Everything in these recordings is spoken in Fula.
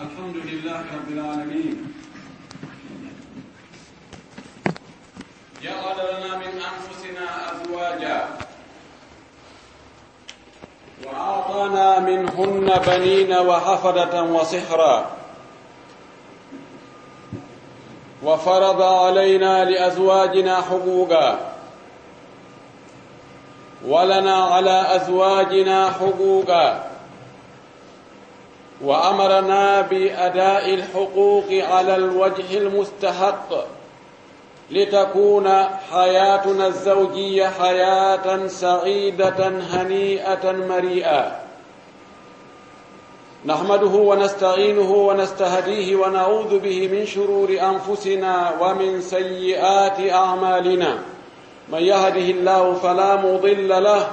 الحمد لله رب العالمين جعل لنا من أنفسنا أزواجا وأعطانا منهن بنين وحفدة وصهرا وفرض علينا لأزواجنا حقوقا ولنا على أزواجنا حقوقا وأمرنا بأداء الحقوق على الوجه المستحق لتكون حياتنا الزوجية حياة سعيدة هنيئة مريئة. نحمده ونستعينه ونستهديه ونعوذ به من شرور أنفسنا ومن سيئات أعمالنا. من يهده الله فلا مضل له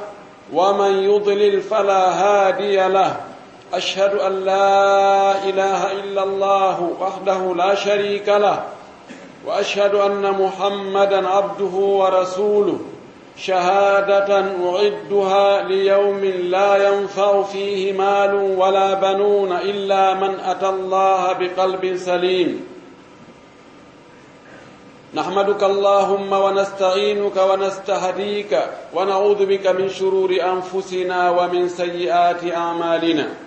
ومن يضلل فلا هادي له. أشهد أن لا إله إلا الله وحده لا شريك له وأشهد أن محمدا عبده ورسوله. شهادة أعدها ليوم لا ينفع فيه مال ولا بنون إلا من أتى الله بقلب سليم. نحمدك اللهم ونستعينك ونستهديك ونعوذ بك من شرور أنفسنا ومن سيئات أعمالنا.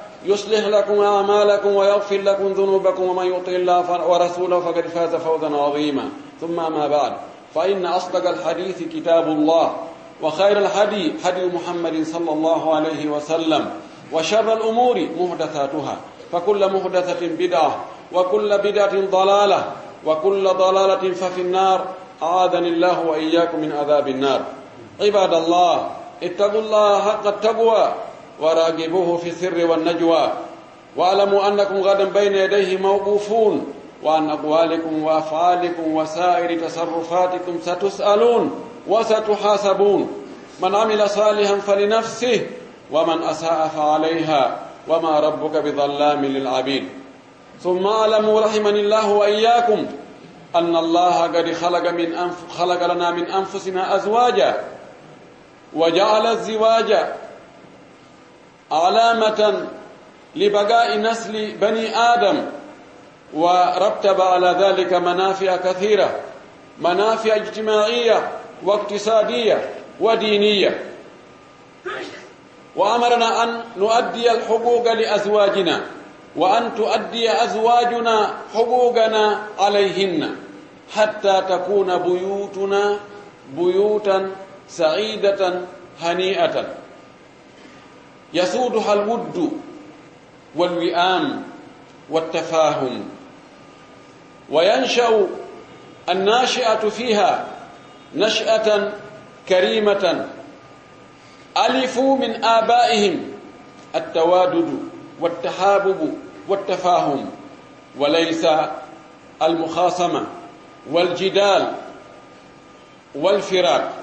يصلح لكم أعمالكم ويغفر لكم ذنوبكم ومن يطع الله ورسوله فقد فاز فوزا عظيما. ثم ما بعد فإن أصدق الحديث كتاب الله وخير الهدي هدي محمد صلى الله عليه وسلم وشر الأمور محدثاتها فكل محدثة بدعة وكل بدعة ضلالة وكل ضلالة ففي النار. أعاذني الله وإياكم من عذاب النار. عباد الله اتقوا الله حق التقوى وراقبوه في السر والنجوى. واعلموا أنكم غدا بين يديه موقوفون وعن أقوالكم وأفعالكم وسائر تصرفاتكم ستسألون وستحاسبون. من عمل صالحا فلنفسه ومن أساء فعليها وما ربك بظلام للعبيد. ثم اعلموا رحمني الله وإياكم أن الله قد خلق, من أنف خلق لنا من أنفسنا أزواجا وجعل الزواج علامة لبقاء نسل بني آدم ورتب على ذلك منافع كثيرة منافع اجتماعية واقتصادية ودينية وأمرنا أن نؤدي الحقوق لأزواجنا وأن تؤدي أزواجنا حقوقنا عليهن حتى تكون بيوتنا بيوتا سعيدة هنيئة يسودها الود والوئام والتفاهم وينشأ الناشئة فيها نشأة كريمة ألفوا من آبائهم التوادد والتحابب والتفاهم وليس المخاصمة والجدال والفراق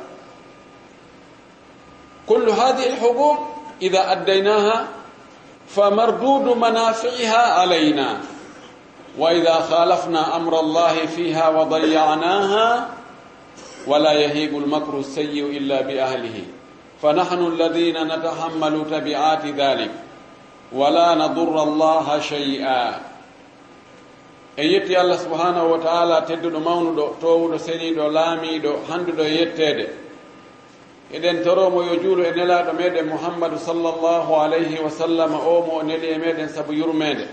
كل هذه الحبوب إذا أديناها فمردود منافعها علينا. وإذا خالفنا أمر الله فيها وضيعناها ولا يهيب المكر السيء إلا بأهله. فنحن الذين نتحمل تبعات ذلك ولا نضر الله شيئا. e yetti allah subhanahu wa taala tedduɗo mawnuɗo towuɗo seniɗo laamiɗo handuɗo e yettede eɗen toromo yo juulo e nelaɗo meɗen mouhammadou sallllahu alayhi wa sallam o mo o neli e meɗen saabu yurmede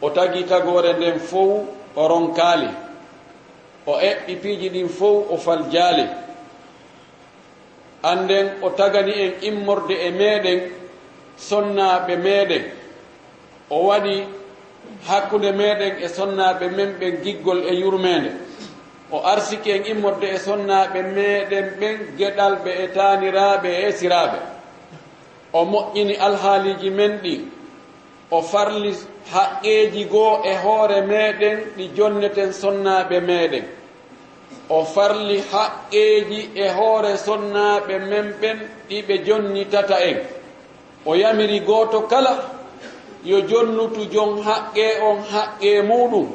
o tagi tagore nden fof o ronkaali. O eɓɓi piiji ɗin fof o fal jaali. Anden o tagani en immorde e meɗen sonnaɓe meɗen o waɗi hakkude meɗen e sonnaɓe men ɓen giggol e yurmede o arsiki en immorde e sonnaɓe meɗen ɓen geɗalɓe e taniraɓe e esiraɓe o moƴƴini alhaaliji men ɗi o farli haqqeji goo e hoore meɗen ɗi jonneten sonnaɓe meɗen. O farli haqqeji e hoore sonnaɓe men ɓen ɗiɓe jonnitata en. O yamiri gooto kala yo jonnutu jon haqqe on haqqe muɗum.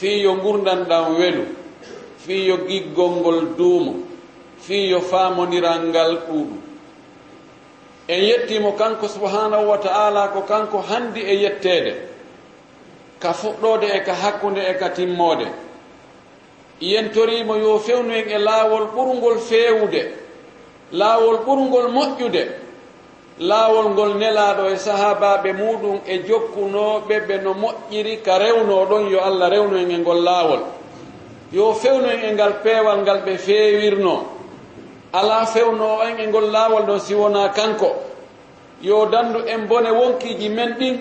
fii yo gurdan ɗan welu fii yo giggol ngol duumo fii yo faamodiral ngal ɗuuɗum. En yettimo kanko subhanahu wa ta'ala ko kanko handi e yettede ka fuɗɗode e ka hakkude e ka timmode yentorimo yo fewnu en e laawol ɓurgol feewude laawol ɓurgol moƴƴude laawol ngol nelaaɗo e sahaabaaɓe muɗum e jokkunooɓe ɓe no moƴƴiri ka rewnoo ɗon yo allah rewno en e ngol laawol. Yo fewno en e ngal peewal ngal ɓe feewirnoo alaa fewnoo en e ngol laawol ɗo si wonaa kanko. Yo danndu en bone wonkiiji men ɗin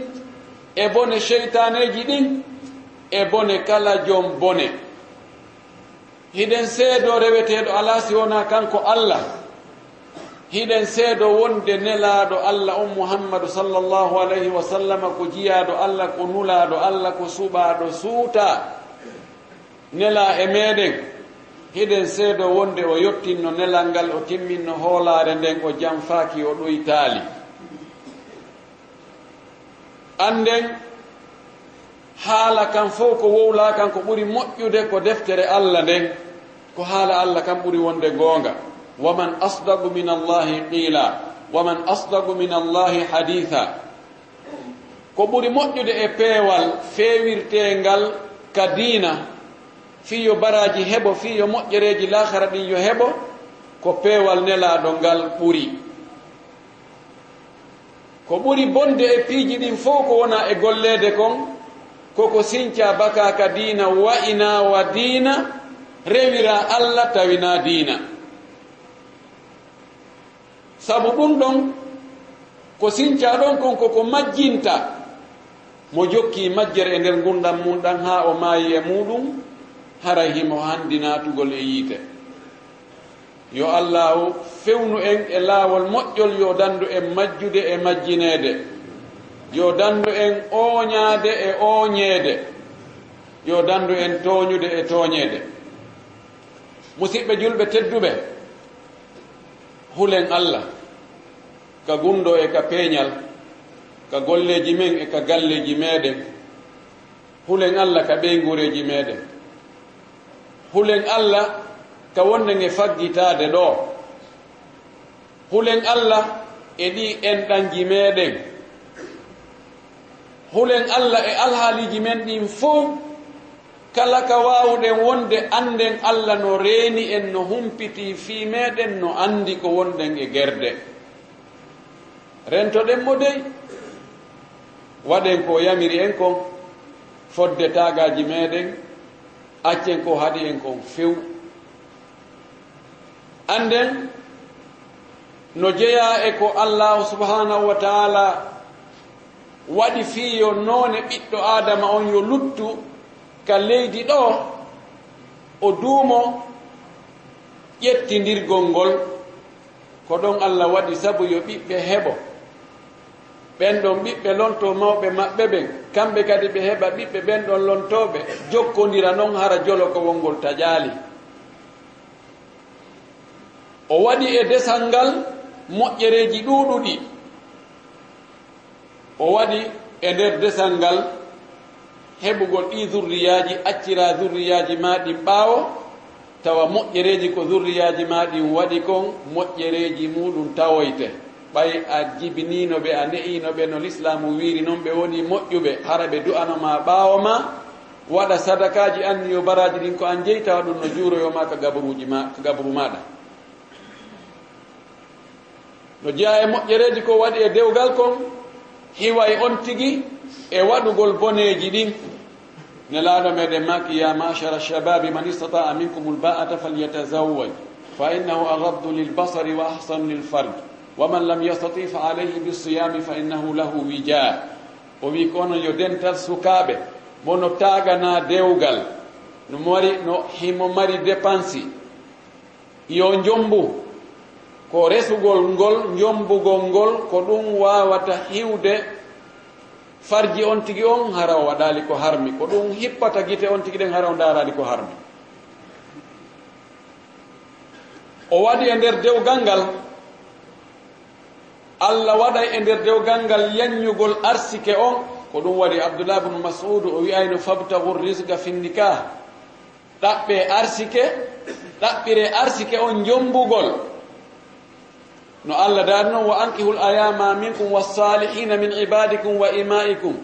e bone cheytaneeji ɗin e bone kala joom bone hiɗen seedo reweteeɗo alaa si wonaa kanko allah. hiɗen seedo wonde nelaaɗo allah on muhammadu sallllahu alayhi wa sallam ko jiyaaɗo allah ko nulaaɗo allah ko suɓaaɗo suuta nela e meeɗen. Hiɗen seedo wonde o yottinno nelal ngal o timminno hoolaare nden o janfaaki o ɗoytaali. Annden haala kan fof ko wowlaa kan ko ɓuri moƴƴude ko deftere allah nden ko haala allah kan ɓuri wonde goonga. waman asdagu min ومن أصدق من الله قيلا ومن أصدق من الله حديثا. كبر مؤجد إبوال فيوير تنغل كدينة في براجي هبو في مؤجريجي ɗin yo heɓo ko peewal nelaaɗo ngal ɓuri. Ko ɓuri bonde e piiji ɗin fof ko wona e golleede kon koko sinca baka ka diina wa'ina wa diina rewira allah tawina diina. sabu ɗum ɗon ko sinca ɗon kon koko majjinta mo jokki majjere e nder gurdam mum ɗan ha o maayi e muɗum hara himo handi natugol e yiite. Yo allah o fewnu en e laawol moƴƴol yo dandu en majjude e majjineede. Yo dandu en ooñaade e ooñeede. Yo dandu en tooñude e tooñeede. Musidɓe julɓe tedduɓe hulen allah. ka gundo e ka peeñal ka golleji men e ka galleji meɗen. Hulen allah ka ɓey gureji meɗen. Hulen allah ka wonden e faggitade ɗo. Hulen allah e ɗi enɗanji meɗen. Hulen allah e alhaaliji men ɗin fof kala ka wawɗen wonde anden allah no reeni en no humpiti fi meɗen no andi ko wonɗen e gerde. rentoɗen mo dey waɗen ko yamiri en kon fodde tagaji meɗen accen ko haɗi en kon few. Anden no jeeya e ko allahu subhanahu wa taala waɗi fiiyo noone ɓiɗɗo adama on yo luttu ka leydi ɗo o duumo ƴettidirgol ngol. Ko ɗon allah waɗi sabu yo ɓiɓɓe heɓo. ɓen ɗon ɓiɓɓe lonto mawɓe maɓɓe ɓen. Kamɓe kadi ɓe heɓa ɓiɓɓe ɓen ɗon lontoɓe jokkodira noon hara jolo ko wongol taƴaali. O waɗi e desal ngal moƴƴereji ɗuuɗuɗi. O waɗi e nder desal ngal heɓugol ɗi zurriyaji accira zurriyaji maɗin ɓaawo tawa moƴƴereji ko zurriyaji maɗin waɗi kon moƴƴereji muɗum tawoyte. ɓay a jibinino ɓe a ne'ino ɓe no l'islamu wiiri noon ɓe woni moƴƴuɓe. Hara ɓe du'anoma ɓaawo ma waɗa sadakaji anni yo baraji ɗin ko an jeytawa ɗum no juuroyoma ko gabaruji ma ko gabru maɗa no jeeya e moƴƴereji ko waɗi e dewgal kon hiway on tigi e waɗugol boneji ɗin. Nelaɗo meɗen maki ya machara shababi man istata'a minkum lba'ata falyatazawwaj fa innahu agaddu lilbasari wa ahsanu lilfarji waman lam yastati fa alayhi bisiyami fa innahu lahu wija o wi kono yo dental sukaɓe mono tagana dewgal no mari no himo mari dépense yo jombu ko resugol ngol jombugol ngol ko ɗum wawata hiwde farji on tigi on hara o waɗali ko harmi. Ko ɗum hippata guite on tigi ɗen hara o darali ko harmi. O waɗi e nder dewgal ngal allah waɗay e nder dewgal ngal yanñugol arsike on ko ɗum waɗi abdoullah bnu masud o wiyayno fabtagu risga fi ɗaɓɓe arsike ɗaɓɓire arsike on jombugol. No allah daari noon wa ankihul ayama minkum wassalihina min ibadikum wa imaikum.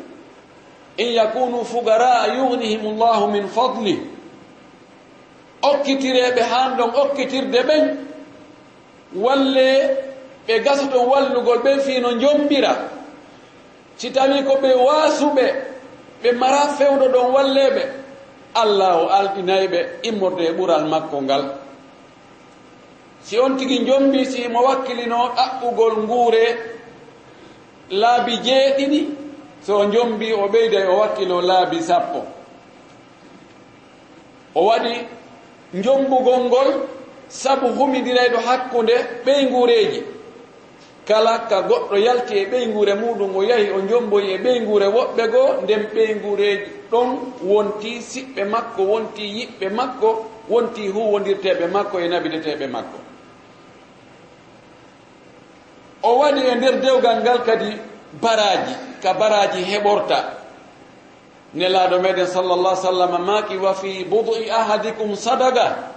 In yakunu fugaraa yugnihim llahu min fadli. Okkitireɓe han ɗon okkitirde ɓen. Walle ɓe gasaton wallugol ɓen fiino jombira si tawi ko ɓe waasuɓe ɓe mara fewdo ɗon walleɓe allah o alɗinayɓe immorde e ɓural makko ngal. Si on tigi jombi si mo wakkilino ɗaɓɓugol nguure laabi jeeɗiɗi so jombi o ɓeyday o wakkilo laabi sappo. O waɗi jombugol ngol sabu humidirayɗo hakkunde ɓey nguureeji. kala ka goɗɗo yalti e ɓeyngure muɗum o yahi o jomboyi e ɓeyngure woɓɓe goo nden ɓeyngure ɗon wonti siɓɓe makko wonti yiɓɓe makko wonti huwodirteɓe makko e nabideteɓe makko. O waɗi e nder dewgal ngal kadi baraji ka baraji heɓorta. Nelaɗo meɗen sallallah sallam maki wa fi budui ahadikum sadaga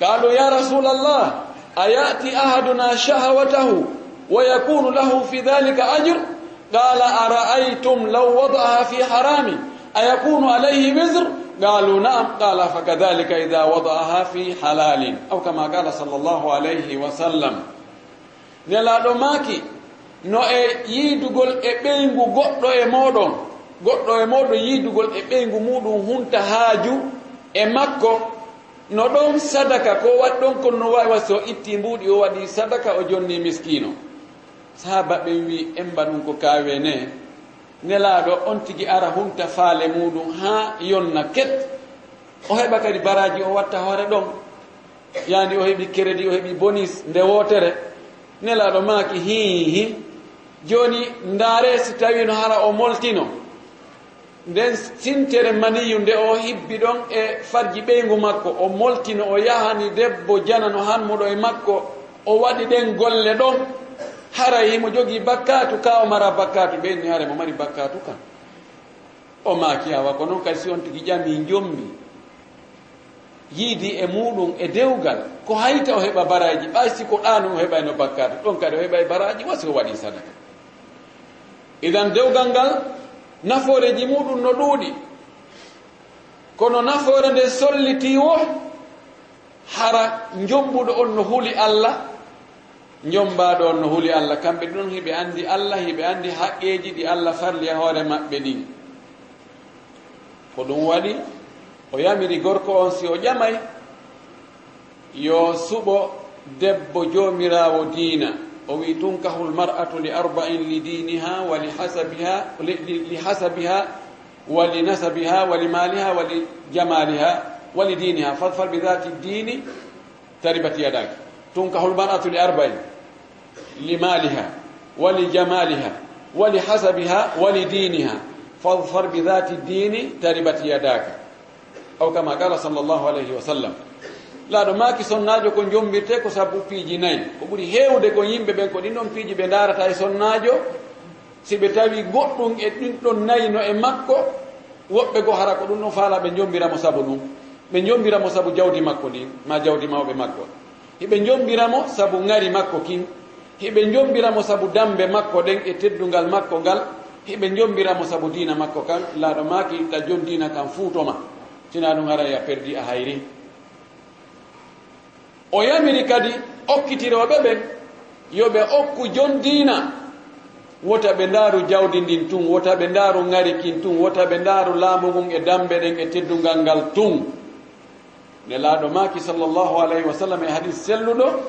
kalu ya rasulallah a yati ahaduna shahawatahu? wa yakunu lahu fi ذلك ajr. Qala araaytum law وضعها fi harami? Ayakunu alayhi wizr? Qalu naam. Qala فكذلك إذا وضعها fi halalin. Aw kama qala صلى الله عليه وسلم nelaɗo maaki no e yiidugol e ɓeyngu goɗɗo e moɗon goɗɗo e moɗon yiidugol e ɓeyngu muɗum hunta haaju e makko. No ɗon sadaka ko waɗi ɗon kon no wawi wasi o itti mbuuɗi o waɗi sadaka o jonni miskino sahaba ɓen wi emba ɗum ko kawene nelaɗo on tigi ara hunta faale muɗum ha yonna ket. O heɓa kadi baraji o watta hoore ɗon. Yani o heɓi crédit o heɓi bonis nde wotere nelaɗo maaki hihi joni ndaare si tawi no hara o moltino. Nden sintere maniyu nde o hibbi ɗon e farji ɓeygu makko o moltino o yahani debbo janano hanmuɗo e makko o waɗi ɗen golle ɗon. hara himo jogii bakkatu ka o mara bakkatu. Ɓenni hara mo mari bakkatu kan. O maaki awa ko noon kadi si on tigi ƴami jommi yiidi e muɗum e dewgal ko hayta o heɓa baraji ɓaysi ko ɗanu o heɓayno bakkatu. Ɗon kadi o heɓay baraji wasi o waɗi sadaka. Idan dewgal ngal nafooreji muɗum no ɗuuɗi. Kono nafoore nde solliti wo hara jombuɗo on no huli allah jombaɗo on no huli allah. Kamɓe ɗon hiɓe andi allah hiɓe andi haqqeji ɗi allah farli e hoore maɓɓe ɗin ko ɗum waɗi o yamiri gorko on si o ƴamay yo suɓo debbo jomirawo diina. O wi tunkahul mar'atu li arba'in li diniha wa li hasabiha li hasabiha wa li nasabiha wa li maliha wa li jamaliha wa li diniha fadfar bi dati dini taribat yadaki تنكح المرأة لأربع لمالها ولجمالها ولحسبها fadfar فاظفر بذات الدين تربت يداك أو كما قال صلى alayhi wa sallam. Laaɗo maaki sonnaajo ko jombirte ko sabu piiji nayi. Ko ɓuri heewde ko yimɓe ɓen ko ɗin ɗon piiji ɓe ndaarata e sonnaajo. Si ɓe tawi goɗɗum e ɗin ɗon nayino e makko woɓɓe goo hara ko ɗum ɗon faala ɓe jombiramo sabu ɗum ɓe jombiramo sabu jawdi makko ndi ma jawdi mawɓe makko. hiɓe jombiramo sabu ngari makko kin. Hiɓe jombiramo sabu dambe makko ɗen e teddungal makko ngal. Hiɓe jombiramo sabu dina makko kan. Laaɗo maaki ta jon dina kan fuutoma. Sina ɗum ara ya perdi a hayri. O yamiri kadi okkitiroɓe ɓen. Yoɓe okku jon dina wota ɓe ndaaru jawdi ndin tun. Wota ɓe ndaaru ngari kin tun. Wota ɓe ndaaru laamu ngun e dambe ɗen e teddungal ngal tun. ne nelaɗo maki sallllahu alayhi wa sallam e hadis selluɗo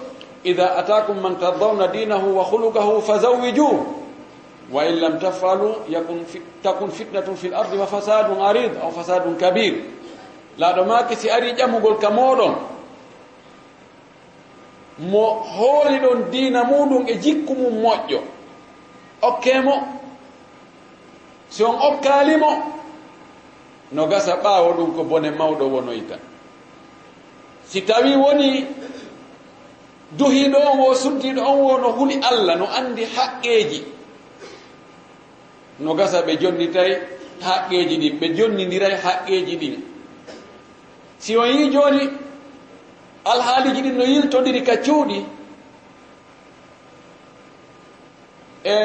ida atakum man tardawna dinahu wa hulukahu fazawijuh wa in lam tafalu yakun takun fitnatun fi l ardi wa fasadun arid aw fasadun kabir laaɗo maki si ari ƴamugol ka moɗon mo hooli ɗon diina muɗum e jikku mum moƴƴo. Okkemo si on okkalimo no gasa ɓaawo ɗum ko bone mawɗo wonoyta. si tawi woni duhiɗo on wo suddiɗo on wo no huli allah no andi haqqeeji no gasa ɓe jonnitay haqqeeji ɗin ɓe jonnidiray haqqeeji ɗin. Si on yi jooni alhaaliji ɗin no yiltodiri ka cuuɗi e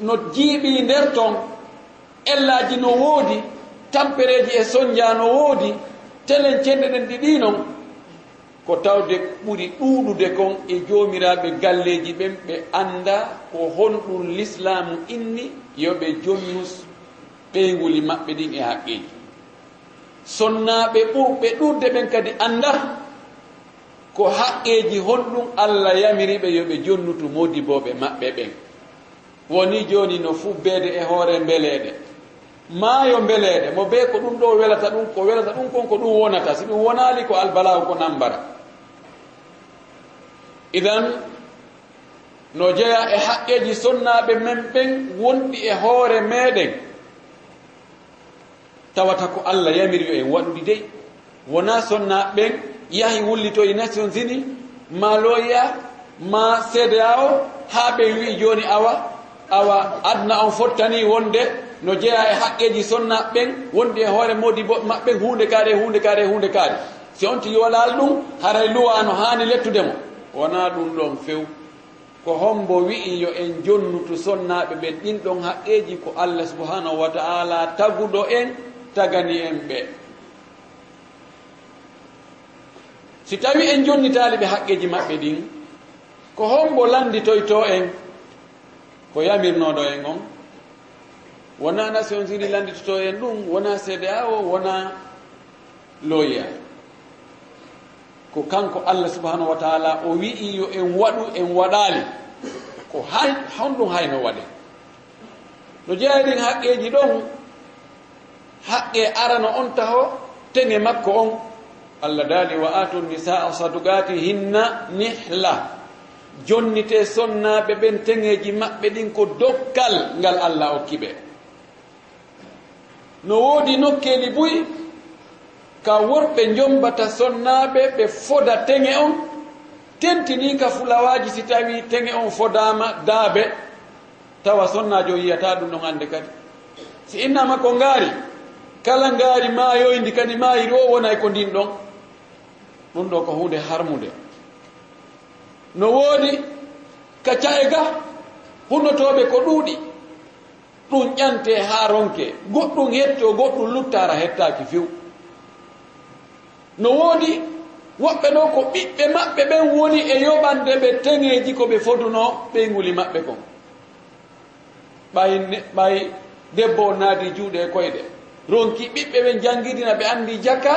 no jiiɓi nder ton ellaaji no woodi tampereeji e soñdia no woodi telen cenɗe ɗen ɗiɗi non ko tawde ɓuri ɗuuɗude kon e joomiraaɓe galleeji ɓen ɓe annda ko honɗum l'islamu inni yo ɓe jonnus ɓeyguli maɓɓe ɗin e haqqeeji. Sonnaaɓe ɓurɓe ɗurde ɓen kadi annda ko haqqeeji honɗum allah yamiriɓe yo ɓe jonnutu modibooɓe maɓɓe ɓen. Woni jooni no fubbeede e hoore mbeleeɗe maayo mbeleeɗe mo bee ko ɗum ɗo welata ɗum ko welata ɗum kon ko ɗum wonata si ɗum wonaali ko albalaw ko nambara. idan no jeya e haqqeji sonnaɓe men ɓen wonɗi e hoore meɗen tawata ko allah yamiri yo en waɗuɗi dey. Wona sonna ɓen yahi wullitoye nation unis maloya ma cda o ha ɓen wi joni awa awa adna on fottani wonde no jeeya e haqqeji sonna ɓen wondi e hoore modi bo maɓɓe hunde kaari e hunde kaari e hunde kaari si on tigi walal ɗum haray luwa no hani lettudemo wona ɗum ɗon few. Ko hombo wi'i yo en jonnutu sonnaɓe ɓen ɗin ɗon haqqeji ko allah subhanahu wa taala taguɗo en tagani en ɓe. Si tawi en jonnitali ɓe haqqeji maɓɓe ɗin ko hombo landitoyto en ko yamirnoɗo en on. Wona nation siri landitoto en ɗum wona cda o wona loya ko kanko allah subahanahu wa taala o wi'i yo en waɗu en waɗaali ko hay honɗum hayno waɗe. No jeeya ɗin haqqeeji ɗon haqqe arano on taho teŋe makko on. Allah daali wa atu nisaa sadugati hinna nihla. Jonnite sonnaɓe ɓen teŋeji maɓɓe ɗin ko dokkal ngal allah okki ɓe. No woodi nokkeeli buy ka worɓe jombata sonnaɓe ɓe foda teŋe on. Tentini ka fulawaji si tawi teŋe on fodama daabe tawa sonnajo yiyata ɗum ɗon ande kadi. Si innama ko ngaari kala ngaari maayoyndi kadi maayiri o wonay ko ndin ɗon. Ɗum ɗo ko hunde harmude no woodi ka ca'e ga hunnotoɓe ko ɗuuɗi. Ɗum ƴante haa ronke. Goɗɗum hetto goɗɗum luttara hettaki few no woodi woɓɓe ɗo ko ɓiɓɓe maɓɓe ɓen woni e yoɓande ɓe teŋeji ko ɓe foduno ɓeyguli maɓɓe kon. Ɓay ɓay debbo o naadi juuɗe e koyɗe. Ronki ɓiɓɓe ɓe janngidina ɓe anndi jakka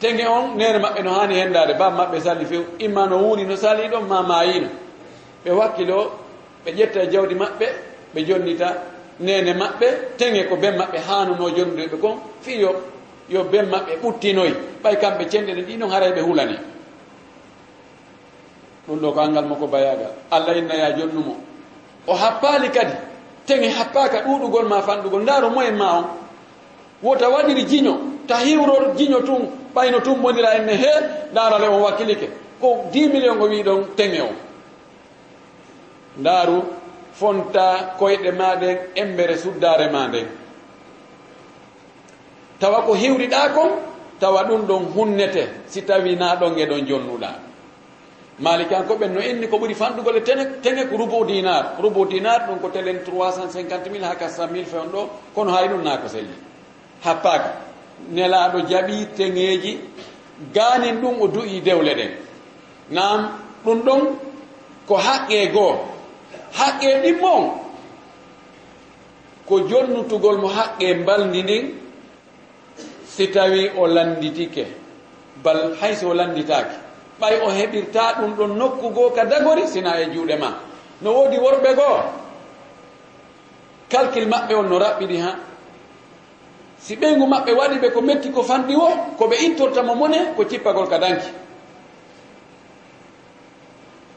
teŋe on nere maɓɓe no hani hendade bam maɓɓe sali few imma no wuuni no sali ɗon ma mayino ɓe wakkilo ɓe ƴetta e jawdi maɓɓe ɓe jonnita nene maɓɓe teŋe ko ben maɓɓe hanuno jonnude ɓe kon. Fiyo yo ben maɓɓe ɓuttinoy ɓay kamɓe cenɗe ɗe ɗinon haray ɓe hulani ɗum ɗo ko angal makko bayaga. Allah innaya jonnumo. O happali kadi tenge happaka ɗuɗugol ma fanɗugol. Ndaaro moyen ma on. Wota waɗiri jiño ta hiwror jiño tun ɓayno tun bonira enne he ndaarale on wakkilike. Ko 10 million ko wi ɗon tenge o. Ndaaru fonta koyɗe ma ɗen embere suddare ma nden tawa ko hiwriɗa kon tawa ɗum ɗon hunnete. Si tawi na ɗon e ɗon jonnuɗa. Malikan ko ɓen no inni ko ɓuuri fanɗugole tene tene ko rubo dinar. Rubo dinar ɗum ko telen 350 mille ha 400 mille fewn ɗo kono hay ɗum na ko selli. Happaka nelaɗo jaɓi teŋeji ganin ɗum o du'i dewle ɗen nam ɗum ɗon ko haqqe goo. Haqqe ɗimmon ko jonnutugol mo haqqe mbaldi ndin si tawi o landitike bal hayso o landitaki ɓay o heɓirta ɗum ɗon nokku goo ka dagori sina e juuɗe ma. No woodi worɓe goo calcule maɓɓe on no raɓɓiɗi ha si ɓeygu maɓɓe waɗi ɓe ko metti ko fanɗi wo ko ɓe ittortamo mone ko cippagol ka danki.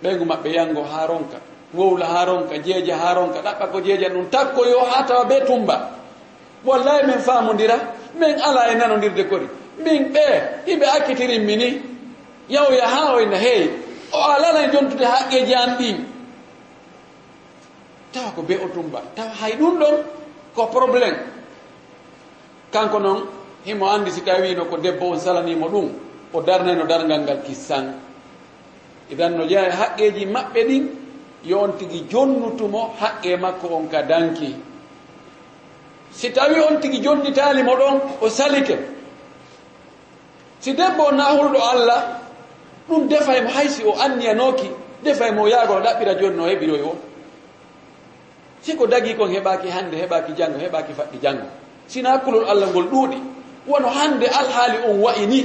Ɓeygu maɓɓe yango ha ronka wowla ha ronka jeeja ha ronka ɗaɓɓa ko jeeja ɗum takko yo ha tawa be tumba. wallahi min faamodira min ala e nanodirde kori. Min ɓe hiɓe akkitirin mini yawya ha oyna hey o alana jontude haqqeji an ɗin. Tawa ko be o tumba tawa hay ɗum ɗon ko probléme kanko noon himo andi si tawino ko debbo on salanimo ɗum o darnayno dargal ngal kissan. Idan no jeeya haqqeji maɓɓe ɗin yo on tigui jonnutumo haqqe makko on ka danki. si tawi on tigi jonnitalimo ɗon o salike. Si debbo o nahulɗo allah ɗum defaymo haysi o anniyanoki defaymo o yaagono ɗaɓɓira joni no heɓiroy o si ko dagi kon heɓaki hande heɓaki janggo heɓaki faɗɗi janggo sina kulol allah ngol ɗuuɗi wono hande alhaali on wa'ini.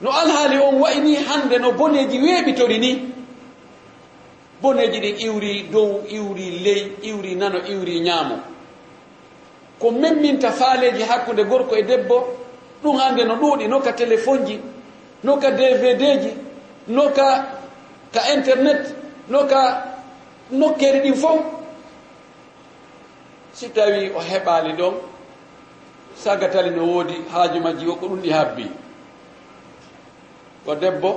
No alhaali on wa'ini hande no boneji weeɓitori ni boneji ɗin iwri dow iwri ley iwri nano iwri ñaamo ko memminta faaleji hakkude gorko e debbo ɗum hande no ɗuuɗi no ka téléphone ji no ka dvd ji no ka ka internet no ka nokkeri ɗin fof. Si tawi o heɓaali ɗon sagatali no woodi haaju majji o ko ɗum ɗi habbi. O debbo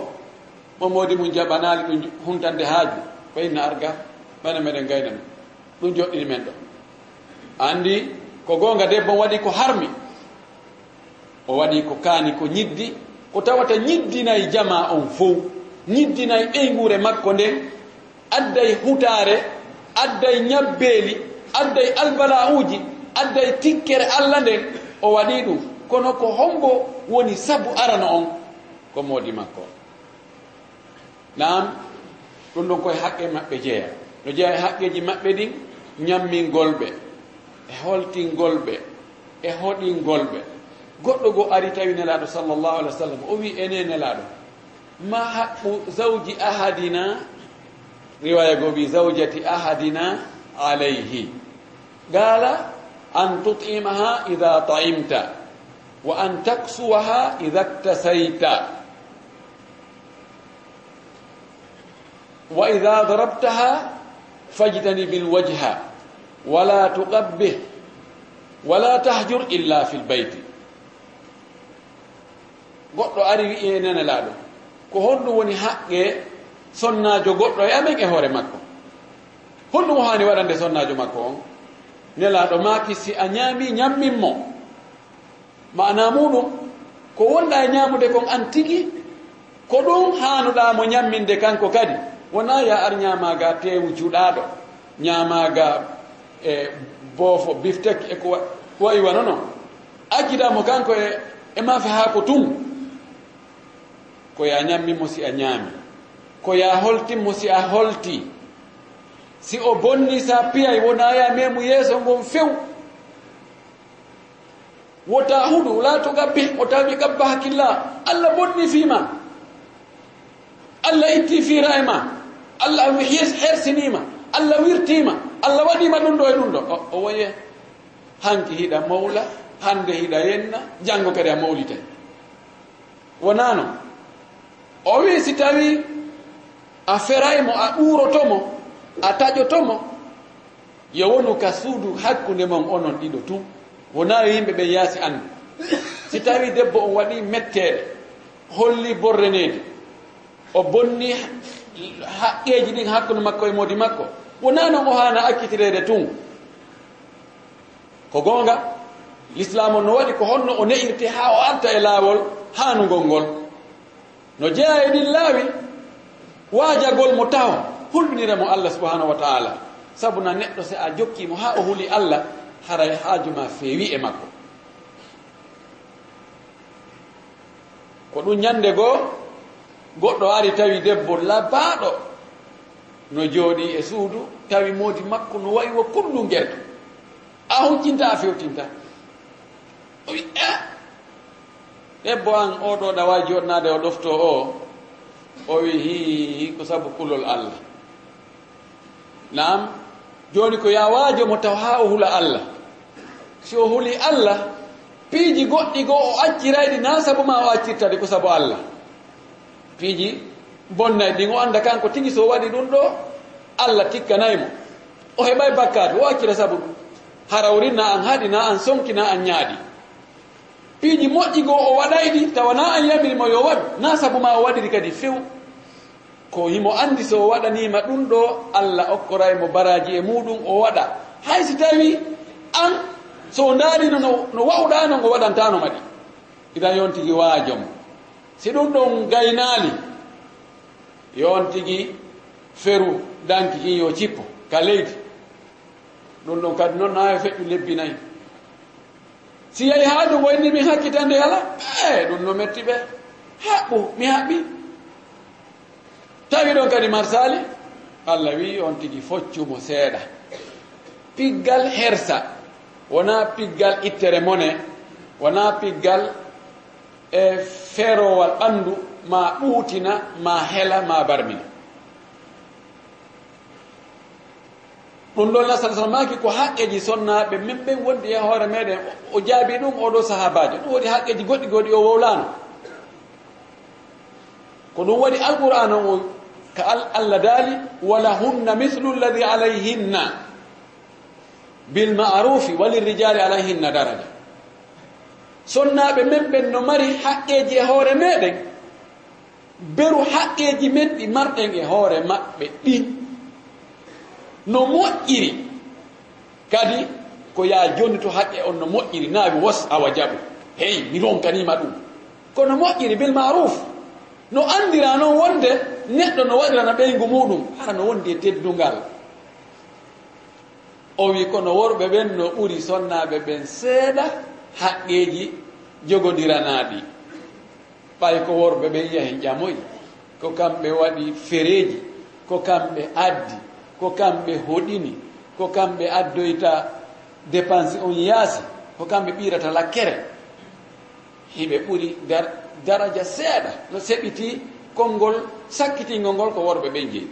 mo moodi mum jaɓanaali ɗum huntande haaju. fayinna arga ɓana meɗen gayna men ɗum joɗɗini men ɗo. Andi ko gonga debbo waɗi ko harmi o waɗi ko kaani ko ñiddi ko tawata ñiddinayi jama on fof ñiddinayi ɓeygure makko nden adday hutare adday ñabbeeli adday albala uji adday tikkere allah nden o waɗi ɗum. Kono ko hombo woni sabu arana on ko moodi makko. Nam ɗum ɗon koye haqqe maɓɓe jeeya. No jeeya e haqqeji maɓɓe ɗin ñammingolɓe e holtingolɓe e hoɗingolɓe goɗɗo goo ari tawi nelaɗo sallllahu alih w sallam o wi ene nelaɗo ma haqqu zawji ahadina riwaya goo wi zawjati ahadina alayhi. Qala an tut'imaha ida ta'imta wa an taksuwaha ida iktasayta. wa ida darabtaha fajtanib lwajha wala tuqabbih wala tahjur illa fi lbeyti goɗɗo ari wi e nenelaɗo ko honɗum woni haqqe sonnajo goɗɗo e amen e hoore makko. Honɗum o hani waɗande sonnajo makko on. Nelaɗo maki si a ñaami ñamminmo mana muɗum ko wonɗa e ñamude kon an tigi ko ɗum hanuɗamo ñamminde kanko kadi. wona ya ar ñamaga tewu cuɗaɗo ñamaga e boofo biftek eko ko iwa nono akkidamo kanko e e mafe ha ko tun ko ya ñammimo si a ñaami ko ya holtinmo si a holti. Si o bonni sa piyay wona ya memu yeeso ngon few. Wota huɗu laato gabbe o tawi gabba hakkilla allah bonni fima allah itti fira e ma. allah hersinima allah wirtima allah waɗima ɗum ɗo e ɗum ɗo. O woye? Hanki hiɗa mawla hande hiɗa yenna janggo kadi a mawlite wonano o wi si tawi a feraymo a ɓuurotomo a taƴotomo yo wonu ka suudu hakkunde mon onon ɗiɗo tun wona yimɓe ɓe yaasi andu. Si tawi debbo on waɗi metteɗe holli borrenede o bonni haqqeji ɗin hakkude makko e modi makko. Wona noon o hana akkitirede tun? Ko gonga l'islam o no waɗi ko honno o ne'irte ha o arta e laawol hanugol ngol. No jeeya e ɗin laawi waajagol mo taw hulɓinira mo allah subahanahu wa taala. Sabu na neɗɗo si a jokkimo ha o huli allah haray haaju ma feewi e makko. Ko ɗum ñande goo goɗɗo ari tawi debbo labaɗo no jooɗi e suudu tawi moodi makko no wayi wo kullu ngel. A huccinta a fewtinta. O wi e debbo an oɗo ɗawa joɗnade o ɗofto o. O wi hi ko sabu kulol allah. Nam joni ko yawajo mo taw ha o hula allah. Si o huli allah piiji goɗɗi goo o accirayɗi na sabu ma o accirtade ko sabu allah. piiji bonnay ɗin o annda kanko tigi so waɗi ɗum ɗo allah tikkanaymo o heɓay bakkatu o accira sabu ɗum. Harawrina an haɗina an sonkina an ñaaɗi. Piiji moƴƴi goo o waɗay ɗi tawa na an yamirimo yo waɗu na sabu ma o waɗiri kadi few. Ko himo anndi so o waɗanima ɗum ɗo allah okkoraymo baraji e muɗum o waɗa. Hay si tawi an so ndaarino no wawɗano ngo waɗantano maɗi idan yon tigi waajom si ɗum ɗon gaynaali yon tigi feru danki kin yo cippo ka leydi. Ɗum ɗon kadi noon nawe feƴƴu lebbi nayi. Si yahi haa ɗum wayni min hakkitande ala e ɗum no metti ɓe. Haɓɓu mi haɓɓi. Tawi ɗon kadi marsali allah wi on tigi foccumo seeɗa. Piggal hersa wona piggal ittere mone wona piggal e feerowal ɓanndu ma ɓuutina ma hela ma barmina. Ɗum ɗon nasal sal maki ko haqqeji sonnaɓe min ɓen wondi e hoore meɗen o jaabi ɗum oɗo sahabajo ɗum woni haqqeji goɗɗi goɗɗi o wowlano ko ɗum waɗi alqur'an o ka allah daali wala hunna mithlu lladi alayhinna bilma'rufi walirrijali alayhinna daraja. sonnaɓe men ɓen no mari haqqeji e hoore meɗen beru haqqeji men ɗi marɗen e hoore maɓɓe ɗi. No moƴƴiri. Kadi ko ya joni to haqqe on no moƴƴiri naawi wos awa jaɓu. Hey mi ronkanima ɗum. Kono moƴƴiri bil maruf no andira noon wonde neɗɗo no waɗirana ɓeygu muɗum hara no wondi e teddungal. O wi kono worɓe ɓen no ɓuri sonnaɓe ɓen seeɗa haqqeji jogodiranaɗi ɓay ko worɓe ɓe yiya hen ƴamoyi ko kamɓe waɗi fereji ko kamɓe addi ko kamɓe hoɗini ko kamɓe addoyta dépense on yaasi ko kamɓe ɓirata lakkere. Hiɓe ɓuri dar daraja seeɗa no seɓiti konngol sakkitingol ngol ko worɓe ɓe jeeyi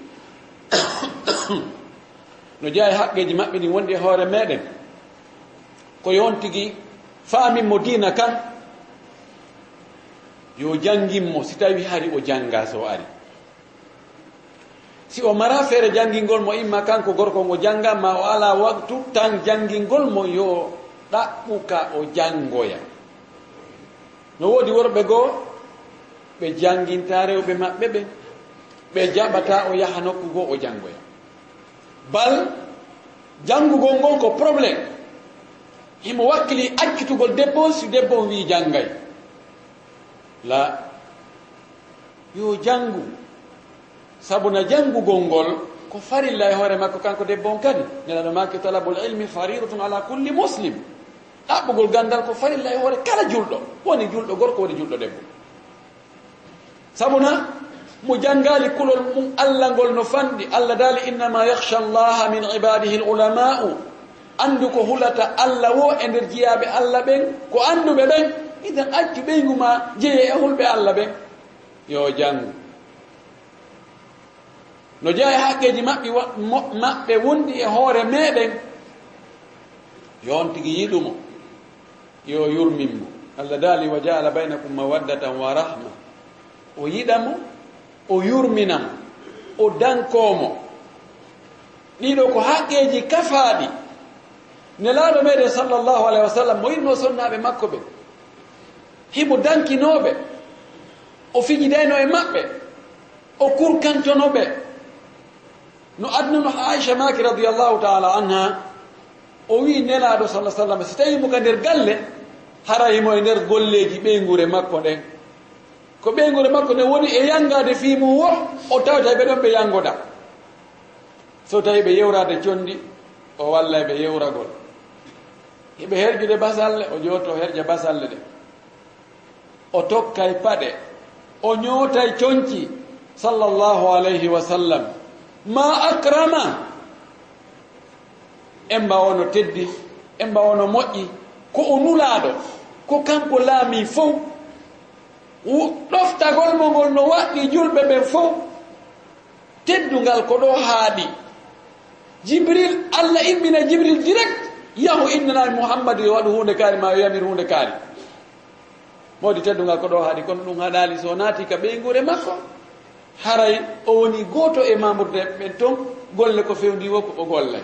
no jeeya haqqeji maɓɓe ɗi wondi e hoore meɗen ko yon tigi faaminmo diina kan? Yo janginmo si tawi hari o janga so ari. Si o mara feere jangingol mo imma kanko gorko ngo janga ma o ala waktu tan jangingol mo yo ɗaɓɓuka o jangoya no woodi worɓe goo ɓe janginta rewɓe maɓɓe ɓe ɓe jaɓata o yaha nokku goo o jangoya bal jangugol ngol ko probléme himo wakkili accitugol debbo on si debbo on wi janngay la yo janngu sabuna janngugol ngol ko farilla e hoore makko kanko debbo on kadi. Nelaɗo maki talabul ilmi faridatun ala kulli muslim. Ɗaɓɓugol ganndal ko farilla e hoore kala julɗo. Woni julɗo gorko woni julɗo debbo. Sabuna mo janngali kulol mum allah ngol no fanɗi. Allah daali innama yahcha allaha min ibadihi l ulama'u andu ko hulata allah wo e nder jiyaɓe allah ɓen ko anduɓe ɓen idan accu ɓeygu ma jeeye e hulɓe allah ɓen. Yo jangu no jeeya e hakkeji maɓɓe maɓɓe wondi e hoore meɗen yon tigi yiɗumo yo yurminmo. Allah daali wa jaala baynakum mawaddatan wa rahma. O yiɗamo o yurminamo o dankomo ɗiɗo ko haqqeji kafaɗi nelaɗo meɗen sallllahu alayhi wa sallam mo yinno sonnaɓe makko ɓe. Himo dankinoɓe o fijidayno e maɓɓe o kurkantonoɓe no adnuno aicha maki radiallahu taala anha o wi nelaɗo salah sallam si tawi mo ka nder galle hara himo e nder golleji ɓeygure makko ɗen ko ɓeygure makko nde woni e yangade fimum wo o tawata ɓe ɗon ɓe yangoda so tawi ɓe yewrade condi o walla ɓe yewragol hiɓe herjude basalle o jooto herja basalle ɗe o tokkay paɗe o ñootay coñci sallllahu alayhi wa sallam. Ma akrama en mbawono teddi en mbawono moƴƴi ko o nulaaɗo ko kanko laami fof ɗoftagol mo ngol no waɗɗi julɓe ɓen fof teddungal ko ɗo haaɗi. Jibril allah immina jibril direct. yahu innanayi mouhammadu yo waɗu hunde kaari ma yo yamir hunde kaari. Mawdi tedduga ko ɗo haaɗi kono ɗum haɗali so naati ka ɓeygure makko haray o woni gooto e mamurde ɓen toon golle ko fewndi wo ko o gollay.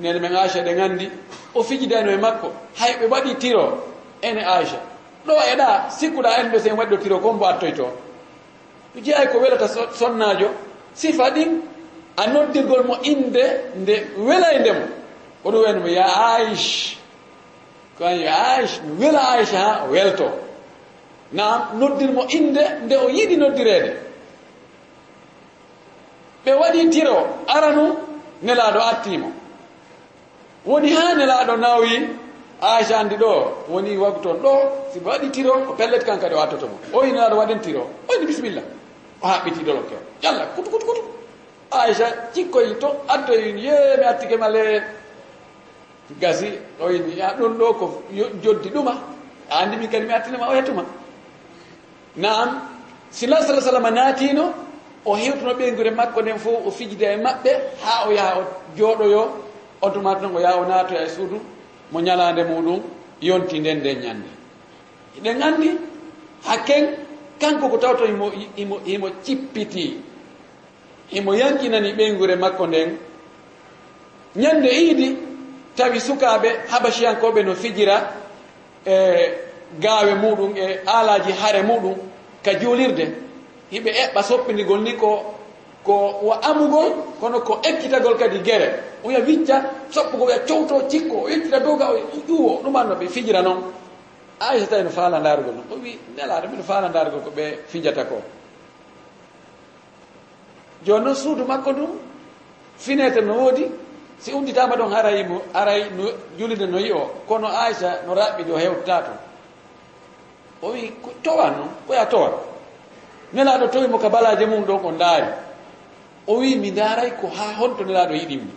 Nene men acha ɗe gandi o fijidano e makko hay ɓe waɗi tiro ene acha ɗo eɗa sikkuɗa en ɗo sen waɗɗo tiro kon mbo attoy to jeeyay ko welata sonnajo sifa ɗin a noddirgol mo inde nde welay ndemo oɗum wayno mo ya aish ko an yo aish mi wela aicha ha o welto. Nam noddirmo inde nde o yiɗi noddirede ɓe waɗi tiro aranu nelaɗo attimo woni ha nelaɗo nawi aicha andi ɗo woni wagu toon ɗo si waɗi tiro ko pellet kan kadi o attotomo o wi nelaɗo waɗen tiro o ni bisimilla o haɓɓiti ɗolokeo yalla kutu kutu kutu. aicha cikkoyin to addoyin yeemi attike ma gasi o yini a ɗum ɗo ko joddi ɗuma. A anndi min kadi mi attinema o hettuma. Naam sila sala sallama naatino o hewtuno ɓeygure makko nden fof o fijida e maɓɓe haa o yaha o jooɗoyo on tuma tan o yaha o naatoya e suudu mo ñalaande muɗum yonti nden nden ñannde eɗen anndi hakken kanko ko tawta imo himo himo cippitii imo yankinani ɓeygure makko nden. Ñande iidi tawi sukaaɓe habasiyankoɓe no fijira e gaawe muɗum e aalaji hare muɗum ka juulirde. Hiɓe eɓɓa soppidigol ni ko ko wa amugol kono ko ekkitagol kadi gere. Oya wicca soppugo oya cowto cikko o yettita dowga o ƴuwo ɗumanno ɓe fijira noon aysa tawi e no faala ndaarugol noon o wi nelaɗo mbiɗo faala ndaarugol ko ɓe fijata ko. joni noon suudu makko ɗum finete no woodi si unditama ɗon haray aray no julide no yi o kono aicha no raɓɓiɗi o hewtata toon. O wi towa noon koya towa? Nelaɗo towimo ka balaje mum ɗon o daari o wi mi ndaaray ko ha honto nelaɗo yiɗimmi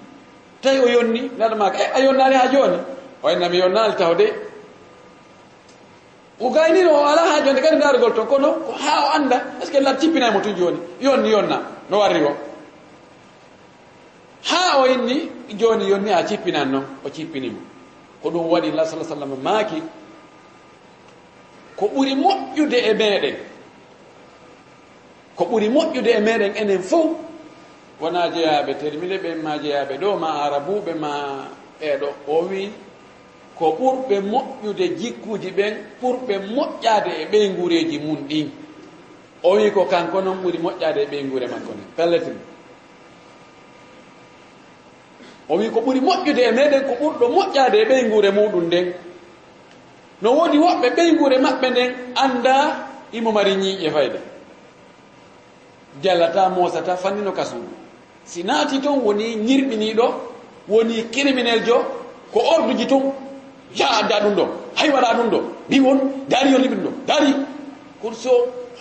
tawi o yonni nelaɗo maka e eh, a yonnaali ha joni o enna mi yonnali taw de. O gaynino o ala ha jonde kadi ndaarugol toon. Kono ko ha o anda est ce que nelaɗo cippinaymo tun joni yonni yonna. no warri o ha o inni joni yonni a cippinan noon o cippinimo ko ɗum waɗi la sala sallam maaki ko ɓuri moƴƴude e meɗen ko ɓuri moƴƴude e meɗen enen fof wona jeyaɓe termile ɓen ma jeyaɓe ɗo ma arabuɓe ma ɓeɗo o wi ko ɓurɓe moƴƴude jikkuji ɓen ɓurɓe moƴƴade e ɓey guureji mum ɗin. o wi ko kanko noon ɓuri moƴƴade e ɓeygure makko nde pelletin o wi ko ɓuri moƴƴude e meɗen ko ɓurɗo moƴƴade e ɓeygure muɗum nden no woodi woɓɓe ɓeygure maɓɓe nden annda imo mari ñiiƴe e fayda. Jallata moosata fannino kasugu si naati toon woni ñirɓiniiɗo woni criminel jo ko orduji toon yaa adda ɗum ɗo hay waɗa ɗum ɗo. Mbi won daari yo liɓin ɗo daari. Kono so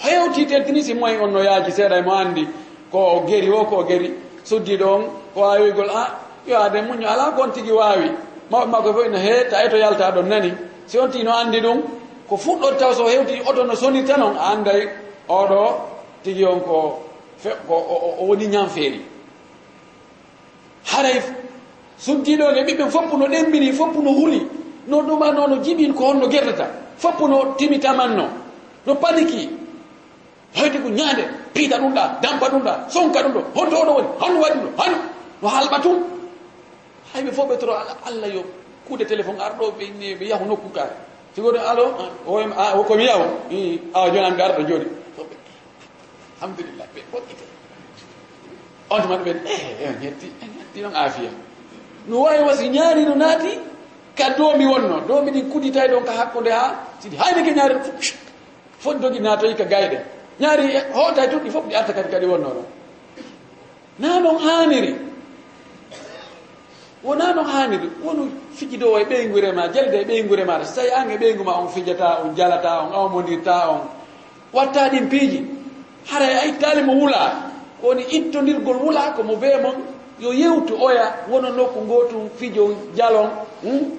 hewti teltinisi moyen on no yaaji seeɗa e mo anndi. Ko geri o ko geri. Suddiɗo on ko waawigol a ah, yo ade muño ala ko on tigi waawi. Mawɓe makko fof ino heetta ta eto yalta ɗon nani. Si on tigi no anndi ɗum ko fuɗɗot taw so hewti oto no sonirta noon a annday oɗo tigi on ko ko o woni ñam feeri haray suddiɗon e ɓiɓɓe foppu no ɗembini foppu no huli. No ɗuma no no jiɓin ko honno gerdata foppu no timitamanno no paniki. hayde ko ñaande piita ɗum ɗa dampa ɗum ɗa sonka ɗum ɗo honto oɗo woni hanu waɗi ɗum ɗo hanu no halɓa tum hayɓe fof ɓe toro allah yo kuude téléphone arɗo ɓe yahu nokku kaare si goto alo ah, ah, komi yahu awa joni amɓe ɓe arɗo jooɗi alhamdulillah ɓe ɓokkite on tuma ɓen e eh, on eh, hetti hetti eh, noon aafiya. No wawi wasi ñaari no naati ka doomi wonno doomi ɗin kuditay ɗon ka hakkude ha sidi hayde ke ñaari fof dogi naatoyi ka gayɗe. ñaari hoota eh, juɗɗi fof ɗi arta kadi kadi wonno ɗon na noon haaniri wona no haaniri wonu fijidowo e ɓeygure ma jelde e ɓeygure maɗa so tawi an e ɓeygu ma on fijata on jalata on awmodirta on watta ɗin piiji. Hara a ittali mo wula woni ittodirgol wula ko mo bee mon yo yewtu oya wono nokku ngotum fijo jalon hmm?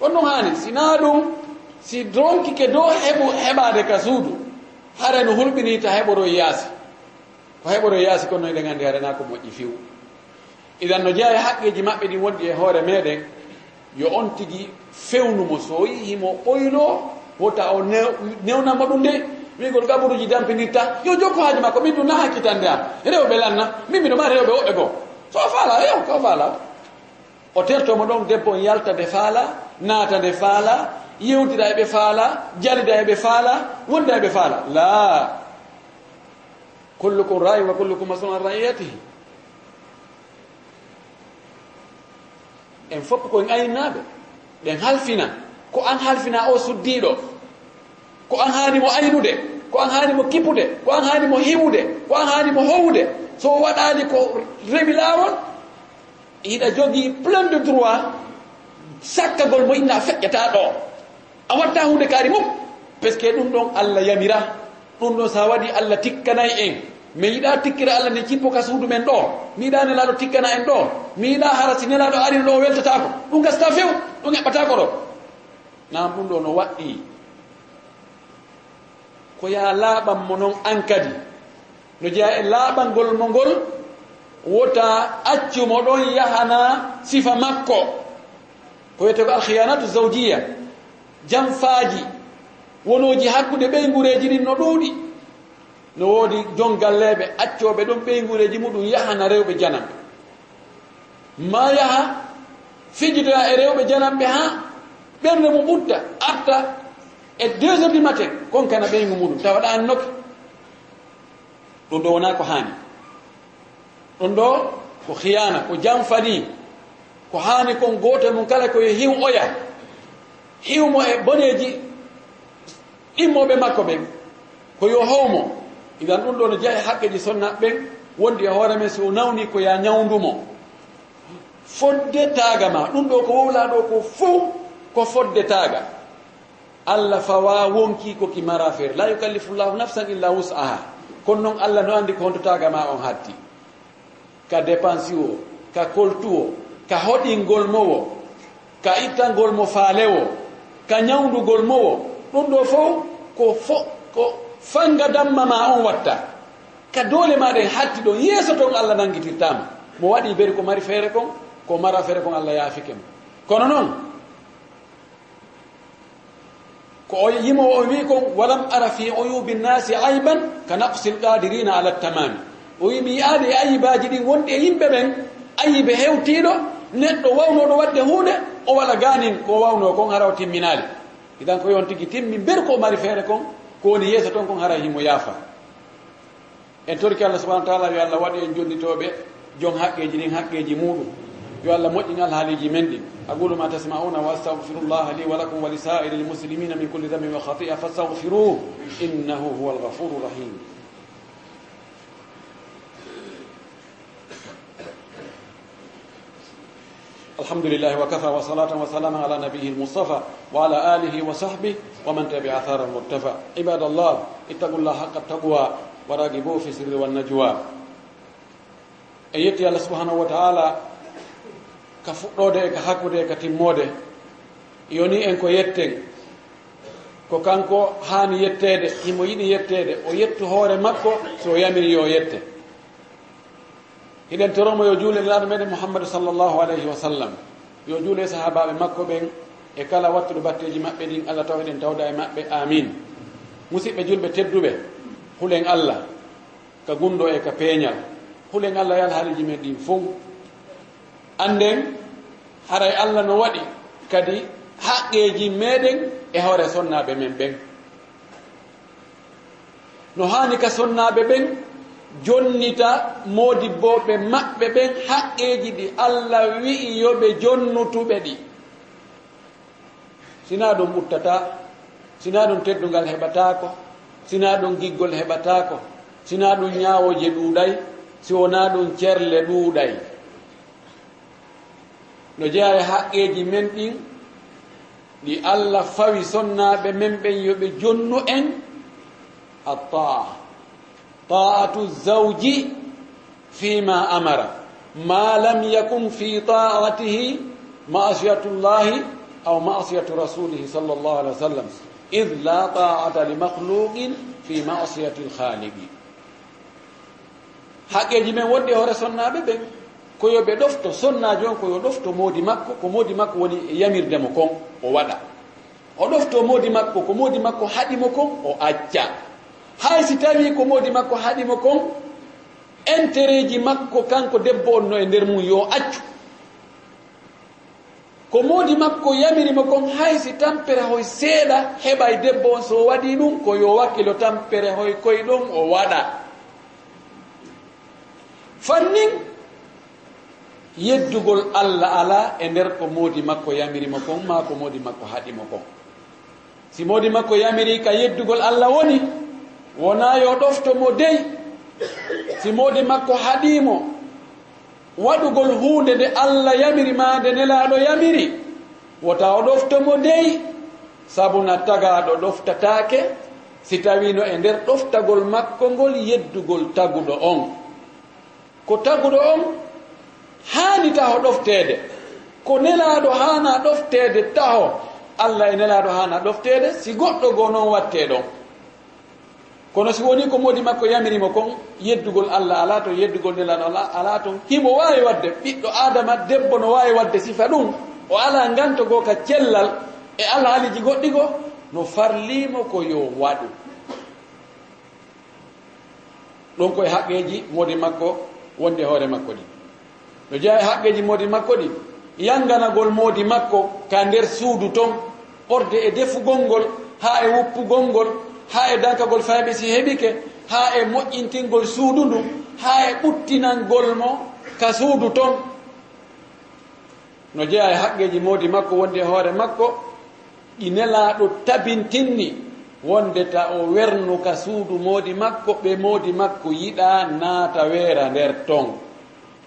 ɗon noon haani sina ɗum si donkike dow heɓu heɓade ka suudu. hara no hulɓinita heɓoro yaasi. Ko heɓoro yaasi ko noyɗe gandi harana ko moƴƴi few idan no jeeya e haqqeji maɓɓe ɗin wondi e hoore meɗen yo on tigi fewnumo soyi himo ɓoylo wota o newnanma ɗum nde min koto gaburuji dampinirta yo jokko haaji makko min ɗum na hakkitande am rewɓe lanna min miɗo ma rewɓe woɓɓe goo. So faala yo ko faala o tertomo ɗon debbo yalta nde faala naata nde faala yewtida eɓe faala jarida eɓe faala wonda eɓe faala. La. Kullukum rayi wa kullukum masul an raiyatihi en fopp koyen ayinnaɓe ɗen halfina ko an halfina o suddiɗo ko an haanimo aynude ko an haanimo kippude ko an haanimo hiwude ko an haanimo howde so waɗaani ko rewi laawol hiɗa jogii plein de droit sakkagol mo inna feƴƴata ɗo a watta hunde kaari fof parce que ɗum ɗon allah yamira. Ɗum ɗon sa waɗi allah tikkanayi en. Mi yiɗa tikkira allah ni cippo ka suudu men ɗo. Mi yiɗa nelaɗo tikkana en ɗo. Mi yiɗa hara si nelaɗo arino ɗo weltatako ɗum gasta few. Ɗum heɓɓatako ɗo. Nam ɗum ɗo no waɗɗi. Ko ya laaɓan mo noon an kadi. No jeeya e laaɓangol mo ngol wota accumo ɗon yahana sifa makko. Ko wiyete ko alkhiyanatu zawjiya. janfaaji wonoji hakkude ɓeygureji ɗin no ɗuuɗi. No woodi jongalleeɓe accoɓe ɗon ɓeygureji muɗum yahana rewɓe janamɓe ma yaha fijida e rewɓe janamɓe ha ɓernde mo ɓutta arta e deux heures du matin konkana ɓeygu muɗum tawa ɗa an nokki. Ɗum ɗo wona ko haani. Ɗum ɗo ko khiyana ko janfani ko haani kon gootel mum kala koye hin oya. hiwmo e boneji immoɓe makko ɓen ko yo howmo idan ɗum ɗo no jeeya e haqqeji sonnaɓe ɓen wondi e hoore men so nawni ko ya ñawdumo fodde taaga ma ɗum ɗo ko wowla ɗo ko fof ko fodde taaga. Allah fawa wonki koki mara feere. La yukallifu llahu nafsan illa wus'aha kono noon allah no anndi ko honto taaga ma on hatti. Ka dépense o ka koltu o ka hoɗingol mowo ka ittangol mo faale o ka ñawdugol mowo. Ɗum ɗo fof ko fo ko fanga damma ma on watta. Ka doole maɗen hatti ɗon yeeso ton allah nangitirtama mo waɗi beri ko mari feere kon ko mara feere kon allah yaafike mo. Kono noon ko o yimowo o wi kon walam ara fi uyubi nnasi ayban ka naqsi lqadirina ala tamami o wi mi yiyaade e ayibaji ɗin wonɗi e yimɓe ɓen ayibe hewtiɗo neɗɗo wawnoɗo wadde hunde o wala ganin ko wawno kon hara o timminali. Idan ko yon tigui timmi ber ko mari feere kon ko woni yeeso toon kon hara himo yaafa. En torki allah subahana taala yo allah waɗi en jonnitoɓe joom haqqeji ɗin haqqeji muɗum yo allah moƴƴin alhaaliji men ɗin. Aqulu ma tasmauna wa astahfirullah li wa lakum wa lisairi lmuslimina min kulli dambin wa khati'a fastahfiruh innahu huwa alghafuru rahim الحمد لله وكفى وصلاة وسلاما على نبيه المصطفى وعلى آله وصحبه ومن تبع أثار المرتفع عباد الله اتقوا الله حق التقوى وراقبوه في السر والنجوى أيتي الله سبحانه وتعالى كفؤode ka hakkude ka timmode yoni en ko yetten ko kanko haani yettede himo yiɗi yettede o yettu hoore makko so yamiri yo yette hiɗen toromo yo juule laaɗo meɗen mouhammadou sallllahu alayhi wa sallam yo juule sahabaɓe makko ɓen e kala wattuɗo batteji maɓɓe ɗin allah taw eɗen tawda e maɓɓe amin. Musidɓe julɓe tedduɓe hulen allah ka gundo e ka peeñal. Hulen allah yal haaliji men ɗin fof anden haray allah no waɗi kadi haqqeji meɗen e hoore sonnaɓe men ɓen. No hani ka sonnaɓe ɓen jonnita moodibboɓe maɓɓe ɓen haqqeeji ɗi. Allah wi'i yo ɓe jonnutuɓe ɗi. Sina ɗum ɓuttata sina ɗum teddungal heɓataako sina ɗum giggol heɓataako sina ɗum ñaawoje ɗuuɗay si wona ɗum cerle ɗuuɗay. No jeya e haqqeeji men ɗin ɗi allah fawi sonnaaɓe men ɓen yo ɓe jonnu en attaa ta'atu zawji fima amara. Ma lam yakun fi ta'atihi masiyatu llahi aw masiyatu rasulihi sall llahu alih wa sallam. Id la ta'ata li mahluqin fi masiyati lhaliqi haqqeji men wonɗi e hoore sonnaɓe ɓen koyo ɓe ɗofto sonnaji on koyo ɗofto moodi makko ko moodi makko woni yamirde mo kon o waɗa. O ɗofto moodi makko ko moodi makko haɗimo kon o acca. hay si tawi ko modi makko haɗimo kon intérêt ji makko kanko debbo on no e nder mum yo accu. Ko modi makko yamirimo kon hay si tampere hoy seeɗa heɓay debbo on so waɗi ɗum ko yo wakkilo tampere hoy koye ɗum o waɗa. Fannin yeddugol allah ala e nder ko modi makko yamirimo kon ma ko modi makko haɗimo kon. Si modi makko yamiri ka yeddugol allah woni wona yo ɗofto mo dey simode makko haɗimo. Waɗugol hunde nde allah yamiri ma nde nelaɗo yamiri wota o ɗoftomo dey sabu na tagaɗo ɗoftatake si tawino e nder ɗoftagol makko ngol yeddugol taguɗo on. Ko taguɗo on haani taho ɗoftede ko nelaɗo haana ɗoftede taho allah e nelaɗo haana ɗoftede si goɗɗo goo noon watte ɗon. kono si woni ko modi makko yamirimo kon yeddugol allah ala ton yeddugol nelano ala ala ton himo wawi wadde ɓiɗɗo adama debbo no wawi wadde sifa ɗum o ala gantogo ka cellal e alhaaliji goɗɗi go no farlimo ko yo waɗu. Ɗon koye haqqeji modi makko wonde hoore makko ɗi. No jeeya e haqqeji modi makko ɗi yanganagol moodi makko ka nder suudu ton ɓorde e defugol ngol ha e woppugol ngol ha e darkagol fayɓe si heɓike ha e moƴƴintingol suudu ndu ha e ɓuttinangol mo ka suudu ton. No jeeya e haqqeji moodi makko wondi e hoore makko ɗi nelaaɗo tabintinni wonde ta o wernu ka suudu moodi makko ɓe moodi makko yiɗa naata weera nder ton.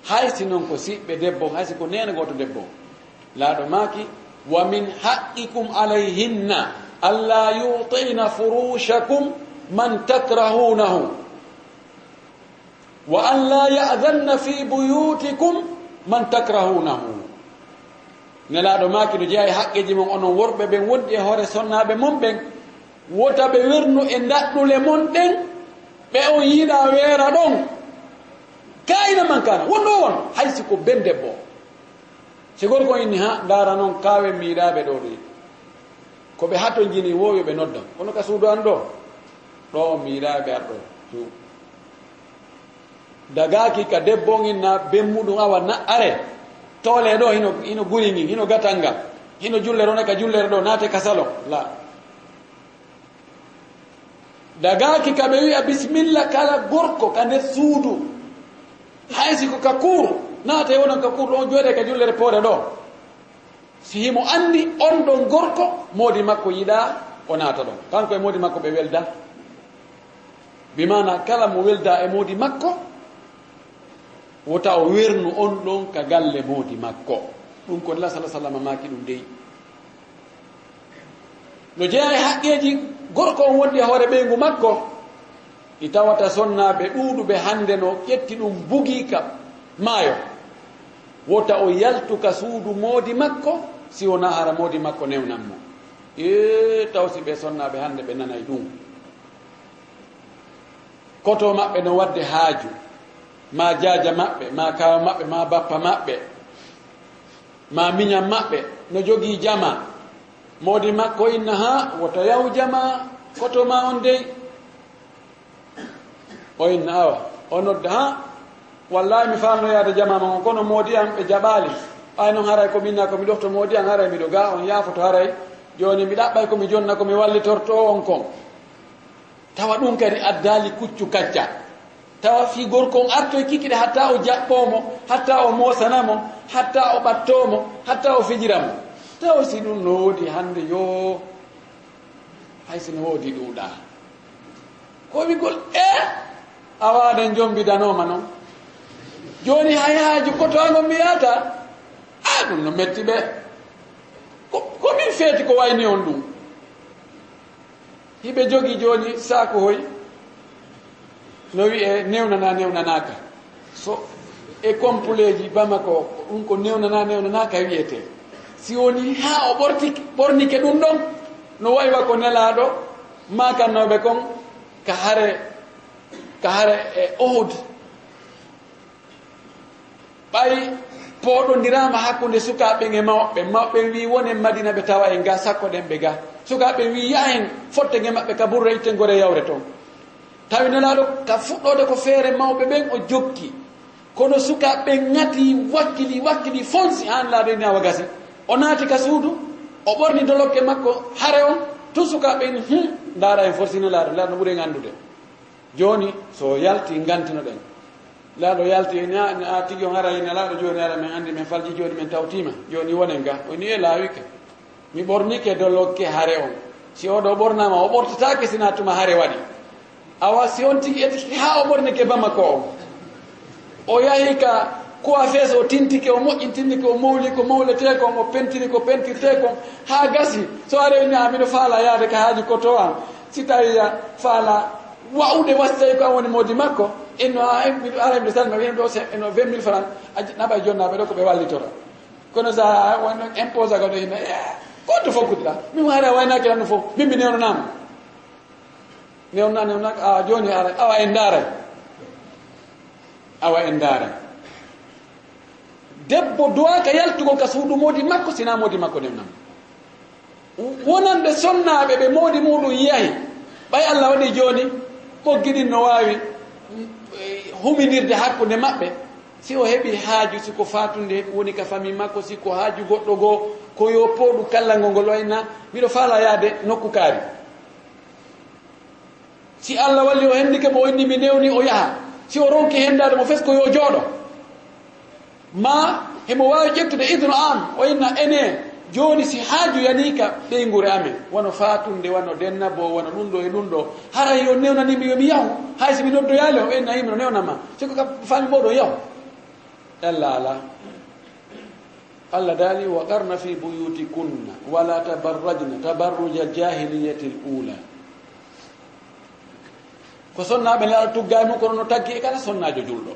Haysi noon ko siɓɓe debbo haysi ko nene goto debbo. Laaɗo maaki wa min haqqikum alayhinna. alla yutina furushakum man takrahunahu wa an la yadanna fi buyutikum man takrahunahu nelaɗo maki no jeeya e haqqeji mon onon worɓe ɓen wondi e hoore sonnaɓe mon ɓen wota ɓe wernu e daɗɗule mon ɗen ɓe on yiiɗa weera ɗon kayna man kana wonɗo won haysi ko ben debbo si gorko inni ha dara noon kawen miiɗaɓe ɗo ɗoyi ko ɓe hatto jini wowi ɓe nodda kono ka suudu an ɗo? Ɗo miiraɓe arɗo. Juu dagaki ka debbo ginna bemmuɗum awa na are tole ɗo hino hino guri hino gatal ngal. Hino jullere one ka jullere ɗo naate kasalo. La. Dagaki ka ɓe wiya bisimilla kala gorko ka nder suudu. Haysi ko ka kuuru naate wonon ka kuuru on jooɗe ka jullere poore ɗo. fihimo anndi on ɗon gorko moodi makko yiɗa o naata ɗon. Kanko e moodi makko ɓe welda. Bimana kala mo welda e moodi makko wota o wernu on ɗon ka galle moodi makko. Ɗum ko nela salah sallam maki ɗum dey no jeeya e haqqeeji gorko on wondi e hoore ɓeygu makko i tawata sonnaɓe ɗuuɗuɓe hannde no ƴetti ɗum bugi ka maayo. Wota o yaltuka suudu moodi makko si wona haramodi makko newnan mo. E taw si ɓe sonnaɓe hannde ɓe nanay ɗum. Koto maɓɓe no wadde haaju ma jaaja maɓɓe ma kawa maɓɓe ma bappa maɓɓe ma miñam maɓɓe no jogii jama. Moodi makko inna ha woto yaw jama koto ma on dey. O inna awa o nodda ha wallahi mi falno yaade jama ma on kono moodi am ɓe jaɓaali. ay noon haray ko minna komi ɗofto moodi an haray miɗo ga on yaafoto haray. Joni mi ɗaɓɓay komi jonna komi wallitorto on kon. Tawa ɗum kadi addali kuccu kacca. Tawa fi gorko on artoye kikiɗe hatta o jaɓɓomo hatta o mosanamo hatta o ɓattomo hatta o fijiramo. Tawa si ɗum no woodi hande yo. Hay sino woodi ɗuuɗa. Ko wigol e? A waɗen jombidanoma noon joni hay haaju kotoano mbiyata a ɗum no metti ɓe. Komin feeti ko wayni on ɗum? Hiɓe jogi joni saako hoy no wiye newnana newnanaka so e compuleji bamako ɗum ko newnana newnanaka wiyete si woni ha o ɓorti ɓornike ɗum ɗon no waywa ko nelaɗo makannoɓe kon ka hare ka hare e ohud ɓay poɗodirama hakkude sukaɓen e mawɓe. Mawɓe wi wonen madina ɓe tawa en ga sakko ɗen ɓe ga. Sukaɓe wi ya en fotte ge maɓɓe ka burra itten gore yawre toon tawi nelaɗo ka fuɗɗode ko feere mawɓe ɓen o jokki. Kono sukaɓe gati wakkili wakkili fonsi an laaɓeni awa gasi. O naati ka suudu o ɓorni dolokke makko hare on to sukaɓe en hum ndaara en forsino laare laar ɓuuri en anndude. Jooni so yalti ngantino ɗen. laaɗo yalti e a tigi on ara ina e laaɗo joni ara min andi min falji joni min tawtima joni wonen ga oni e laawike. Mi ɓornike dollokke hare on. Si oɗo ɓornama o ɓortatake sina tuma hare waɗi. Awa si on tigi etiki ha o ɓornike bamako on. O yahi ka coiffeuse o tintike o moƴƴintindike o mawli ko mawlete kon o pentiri ko pentirte kon ha gasi so arewni a miɗo faala yaade ka haaji koto am si tawi faala wa'ude wastay ko an woni moodi makko inno miɗo ara misal mi wiyen ɗo eno vingt mille franc a naɓa jonnaɓe ɗo ko ɓe wallitora. Kono sa wonno impose aga ɗo yimɓe eh, goto fof kuɗɗa min ara waynaki lanno fof min mi newnonama newna newnaka a joni ara awa en daaray awa en daaray debbo duwaka yaltugol ka suudu moodi makko sina moodi makko newnama wonanɓe sonnaɓe ɓe moodi muɗum yahi ɓay allah waɗi joni ɓoggiɗin no wawi huminirde hakkunde maɓɓe. Si o heɓi haaju siko fatunde woni ka famille makko siko haaju goɗɗo goo ko yo powɗu kallango ngol wayna miɗo faala yaade nokku kaari. Si allah walli o henndike mo o inni mi newni o yaha. Si o ronki henndade mo fes ko yo jooɗo. Ma hemo waawi ƴettude idnu am o inna ene joni si haaju yanika ɓeygure amen. Wono fatunde wono dennabo wono ɗum ɗo e ɗum ɗo hara yo newnanimi yomi yahu? Hay somi noddoyale o ɓennayimi no newnama siko ka fami mboɗo yahu? Allah ala allah daali wa qarna fi buyutikunna wala tabarrajna tabarruja jahiliyati l ula ko sonnaɓe lala tugga mum kono no taggi e kala sonnajo julɗo.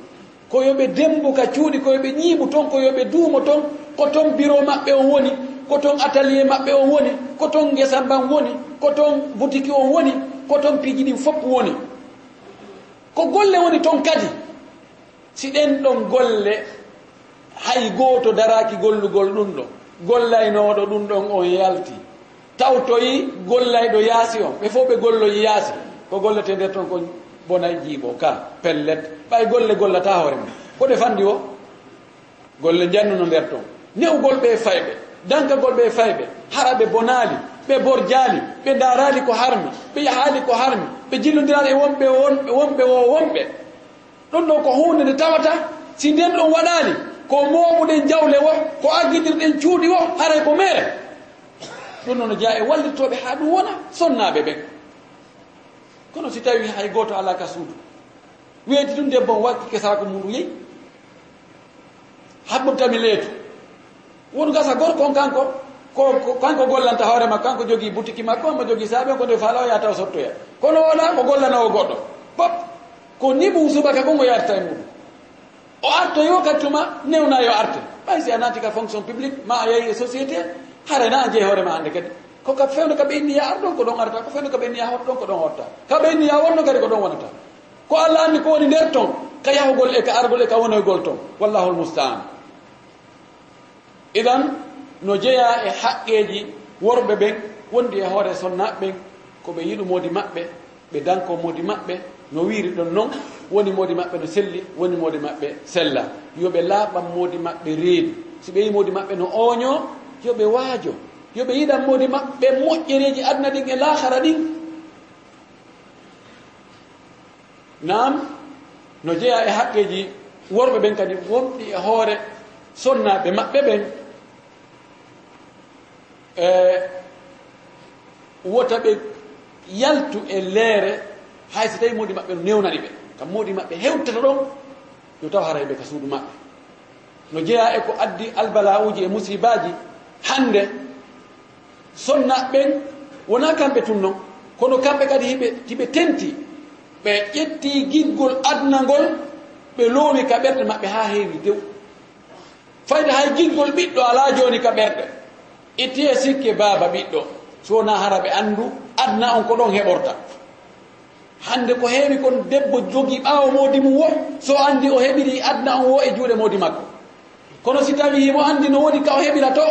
Ko yoɓe dembu ka cuuɗi ko yoɓe ñiimu toon ko yoɓe duumo toon ko toon bureau maɓɓe on woni ko ton atelier maɓɓe on woni ko ton gesa ban woni ko ton boutique on woni ko ton piiji ɗin fopp woni. Ko golle woni ton kadi si ɗen ɗon golle hay gooto daraki gollugol ɗum ɗo gollaynoɗo ɗum ɗon on yalti. Tawtoyi gollayɗo yaasi on ɓe fof ɓe golloyi yaasi ko gollete nder toon ko bonay jiiɓo ka pellet ɓay golle gollata hoore mum. Ko ɗe fanndi o? Golle jannuno nder toon newgol ɓe fayɓe. dankagol ɓe fayɓe hara ɓe bonaali ɓe borjaali ɓe daraali ko harmi ɓe yahaali ko harmi ɓe jillodiraali e wonɓe e wonɓe wonɓe o wonɓe. Ɗum ɗon ko hunde nde tawata si nden ɗon waɗaali ko mooɓuɗen jawle o ko aggidirɗen cuuɗi o haray ko mere. Ɗum noon jeya e wallittoɓe ha ɗum wona sonnaɓe ɓen. Kono si tawi hay goto ala ka suudu weeti ɗum debbo wakki kesako muɗum yeyi haɓɓum tami leetu. won gasa gorko on kanko ko kanko gollanta hoore makko kanko jogii boutique makko omo jogii saabi on ko nde faala o yata o sottoya. Kono wona ko gollanowo goɗɗo. Pop! Ko ni mum subaka kon e o yarta e muɗum o artoyo kattuma newna yo arte ɓay si a naati ka fonction publique ma a yehi e société harana a jeeyi hoore ma hannde kadi. Koka fewno ka ɓeyniya ar ɗon ko ɗon arata ko fewno ka ɓeyniya hot ɗon ko ɗon hotta. Ka ɓeyniya wonno kadi ko ɗon wonata. Ko allah anni ko woni nder ton ka yahugol e ka argol e ka wonoygol ton. Wallahul mustaan. idan no jeeya e haqqeji worɓe ɓen wondi e hoore sonnaɓe ɓen koɓe yiɗu yiɗumodi maɓɓe ɓe danko modi maɓɓe no wiiri ɗon noon woni modi maɓɓe no selli woni modi maɓɓe sella. Yoɓe laaɓan modi maɓɓe reedu si ɓe yi modi maɓɓe no ooño yoɓe waajo. Yoɓe yiɗan modi maɓɓe moƴƴereji aduna ɗin e laahara ɗin. Nam no jeeya e haqqeji worɓe ɓen kadi wonɗi e hoore sonnaɓe maɓɓe ɓen. e wota ɓe yaltu e leere hay so tawi moodi maɓɓe no newnani ɓe. Kam moodi maɓɓe hewtata ɗon yo taw haray ɓe ka suudu maɓɓe. No jeeya e ko addi albala uji e musibaji hannde sonnaɓɓen wona kamɓe tun non kono kamɓe kadi hiɓe hiɓe tenti ɓe ƴetti giggol adna ngol ɓe loowi ka kaɓerɗe maɓɓe ha heewi dew. Fayde hay giggol ɓiɗɗo ala joni kaɓerɗe ittee sikke baaba ɓiɗɗo sowona hara ɓe anndu adna on ko ɗon heɓorta. Hannde ko heewi kon debbo jogi ɓaawo moodi mum wo so anndi o heɓiri adna on wo e juuɗe moodi makko. Kono si tawi himo anndi no woni ka o heɓira to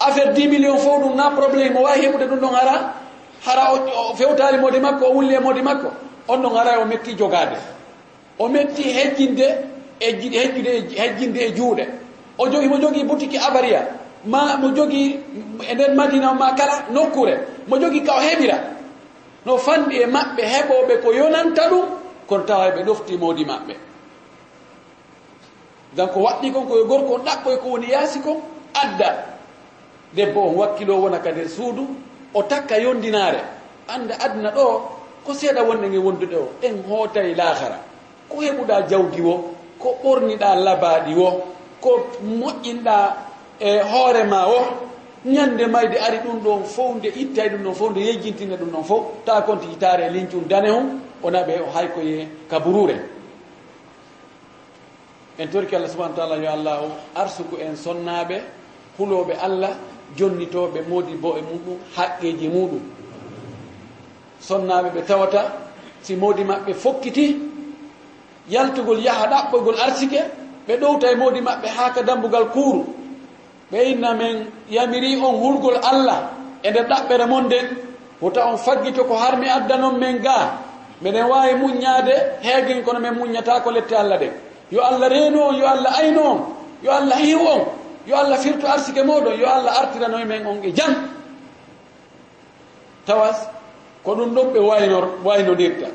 affaire 10 million fof ɗum na probléme o wawi heɓude ɗum ɗon hara hara o fewtali moodi makko o wulli e moodi makko on ɗon hara e o metti jogade. O metti hejjinde e hejjude hejjinde e juuɗe. O jogi mo jogii boutique abaria ma mo jogi e nder madina o ma kala nokkure. Mo jogi ka o heɓira. No fanɗi e maɓɓe heɓoɓe ko yonanta ɗum kono tawa ɓe ɗofti modi maɓɓe. Donc waɗɗi kon koye gorko on ɗaɓɓoy ko woni yaasi kon adda. Debbo on wakkilo wona ka nder suudu o takka yondinaare. Annda adna ɗo ko seeɗa wonɗe nge wonduɗe o en hootay laahara ko heɓuɗa jawdi wo ko ɓorniɗa labaaɗi wo ko moƴƴinɗa e hoore ma o ñande mayde ari ɗum ɗon fof nde ittay ɗum ɗon fof nde yejjintine ɗum ɗon fof ta konti yitaare e lincum dane hum wona ɓe o hay koye kaburure. En torki allah subahana taala yo allah o arsuku en sonnaɓe huloɓe allah jonnitoɓe moodi bo e muɗum haqqeji muɗum. Sonnaɓe ɓe tawata si moodi maɓɓe fokkiti yaltugol yaha ɗaɓɓoygol arsike ɓe ɗowta e moodi maɓɓe haa ka dambugal kuuru. ɓe inna men yamiri on hurgol allah e nder ɗaɓɓere mon nden wota on faggito ko harmi addanon men gaa meɗen wawi muññade heegen kono min muññata ko lette allah ɗen yo allah reenu on yo allah ayno on yo allah hiw on yo allah firtu arsike moɗon yo allah artiranoye men on e jam. Tawas ko ɗum ɗon ɓe waynor waynodirta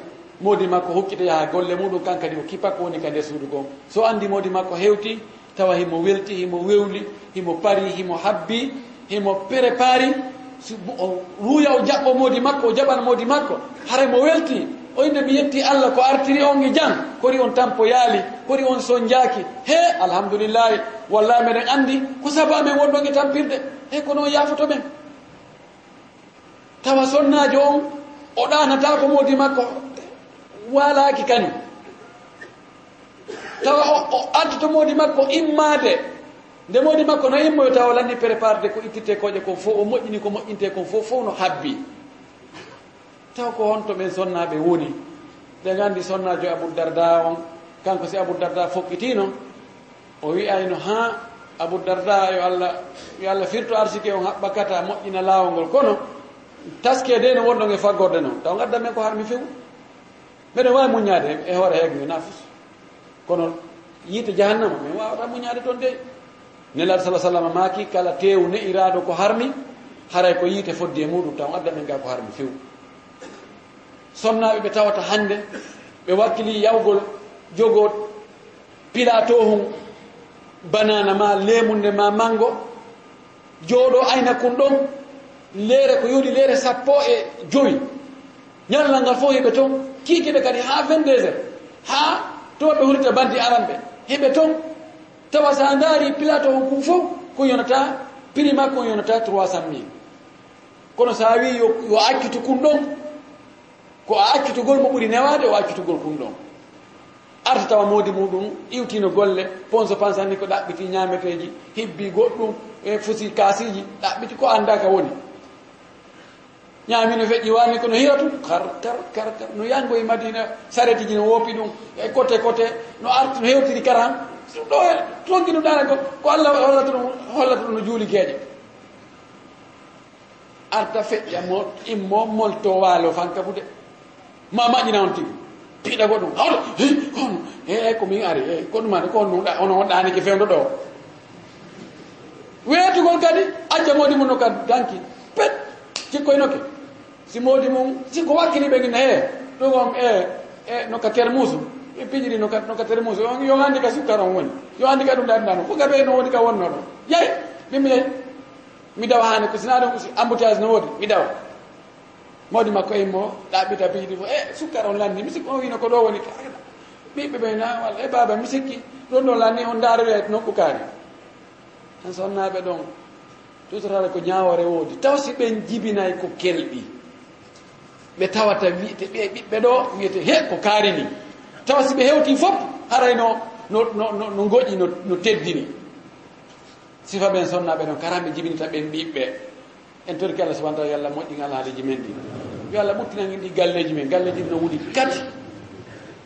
modi makko hokkita yaha golle muɗum kan kadi o kipakko woni ka e suudu gon. So andi modi makko hewti tawa himo welti himo wewli himo pari himo habbi himo prépari o ruuya o jaɓɓo moodi makko o jaɓan moodi makko hara mo welti. O inne mi yetti allah ko artiri on e jam kori on tampo yaali kori on soñjaaki he alhamdoulillahi wallahi meɗen anndi ko sabu amen wonɗon e tampirde. He ko noon yaafoto men. Tawa sonnaajo on o ɗanata ko moodi makko waalaaki kañum tawa o addoto moodi makko immade. Nde moodi makko no immoyo tawa landi préparde ko ittirte koƴe kon fof o moƴƴini ko moƴƴinte kon fof fof no habbi. Taw ko honto ɓen sonnaɓe woni. Ɗe gandi sonnajo aboudarda on kanko si aboudarda fokkitino o wiyayno ha aboudarda yo allah yo allah firto arsike on haɓɓakata moƴƴina laawol ngol kono taske de no wonɗo nge faggorde noon taw gaddan men ko harmi fewu. Mbeɗen wawi muñade e hoore heegue nafus kono yiite jahannama min wawata muñaade toon dey nelaɗo sa sallam maaki kala tew ne irado ko harmi haray ko yiite foddi e muɗum taw adda men ga ko harmi few sonnaɓe ɓe tawata hannde ɓe wakkili yawgol jogo pilato hum banana ma lemunde ma mango jooɗo ayna kun ɗon leere ko yoni leere sappo e joyi. Ñallal ngal fof heɓe toon kiikiɓe kadi ha 22 heures ha to ɓe hurita bandi aranɓe heɓe ton tawa sa ndaari plateau ngun fof ko yonata prix makko yonata 300 mille. Kono sa wi yo accutu kun ɗon ko a accutugol mo ɓuri newade o accutugol kun ɗon. Arta tawa moodi muɗum iwtino golle ponso pansanni ko ɗaɓɓiti ñameteji hebbi goɗɗum e fusi kasiji ɗaɓɓiti ko anda ka woni. ñaamino feƴƴi wani kono hira tum kar kar kar kar. No yangoye madina saretiji no woppi ɗum. E côté côté no arti no hewtiri karan ɗo tonki ɗum ko ko allah hollata ɗum hollata ɗum no juuli gueeƴe arta feƴƴa mo immo molto waalo fanka fude ma maƴƴina on tigi piiɗa go ɗum. Hawɗo hono e komin ari e ko ɗumade ko nuɗa ono wonɗanike fewdo ɗo. Weetugol kadi ajjamodi mum no ka danki. Pet cikkoynoke si moodi mum si ko wakkili ɓe gina e eh, ɗum e e eh, eh, nokka termusu ɓe pijiɗi nokka nokka termusu on yo anndi ka sukkar on woni. Yo anndi ka ɗum ɗaɗina ɗum fof ka no woni ka wonno ɗo. Yeyi mimmi yeyi mi dawa haane ko sina ɗon usi emboutage no woodi mi dawa. Mawdi makko e mo ɗaɓɓita pijiɗi fo e sukkar on lanndi mi sikki on wino ko ɗo woni ɓiɓɓe ɓe na walla e baba mi sikki ɗon ɗon lanni on daaroyat nokku kaari. Tan sonnaɓe ɗon tutorata ko ñawore woodi. Taw si ɓen jibinay ko kelɗi. ɓe tawata wiyete ɓe ɓiɓɓe ɗo wiyete he ko kaari ni. Tawa si ɓe hewti fof harayno no no no goƴi no no teddini sifa ɓen sonnaɓe noon karamɓe jibinita ɓen ɓiɓɓe. En torki allah subahana taala yo allah moƴƴin alhaaliji men ɗi. Yo allah ɓuttinangi ɗi galleji men galleji ɗi no wuɗi kati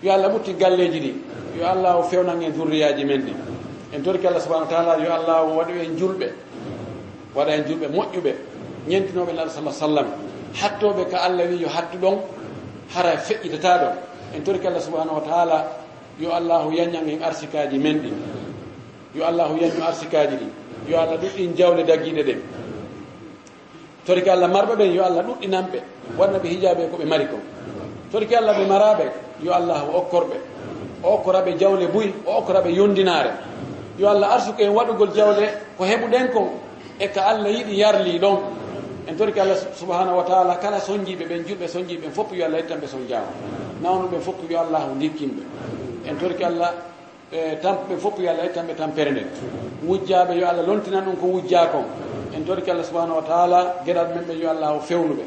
yo allah ɓutti galleji ɗi. Yo allah o fewnan en durriyaji men ɗi. En torki allah subahana wa taala yo allah o waɗu en julɓe waɗa en julɓe moƴƴuɓe ñentinoɓe nala sala sallam. hattoɓe ka allah wi yo hattu ɗon hara feƴƴitata ɗon en torki allah subahanahu wa taala yo allahu yañan en arsikaji men ɗin yo allahu yañu arsikaji ɗi. Yo allah ɗuɗɗin jawle daggiɗe ɗen. Torki allah marɓe ɓen yo allah ɗuɗɗinanɓe wanna ɓe hijaɓe koɓe mari ko. Torki allah ɓe maraɓe yo allah okkorɓe. O okkoraɓe jawle buy o okkoraɓe yondinare. Yo allah arsuko en waɗugol jawle ko heɓuɗen ko e ka allah yiɗi yarli ɗon en tori ko allah subahanahu wa taala kala soñjiɓe ɓen julɓe soñjiɓe ɓen fof yo allah ittan ɓe sonjama nawnuɓen fof yo allah ndikkinɓe. En tori ko allah e, tamɓe fof yo allah ittan ɓe tampere nde. Wujjaɓe yo allah lontinan ɗum ko wujja kon en tori ko allah subahanahu wa taala gueɗal men ɓe yo allah o fewnuɓe.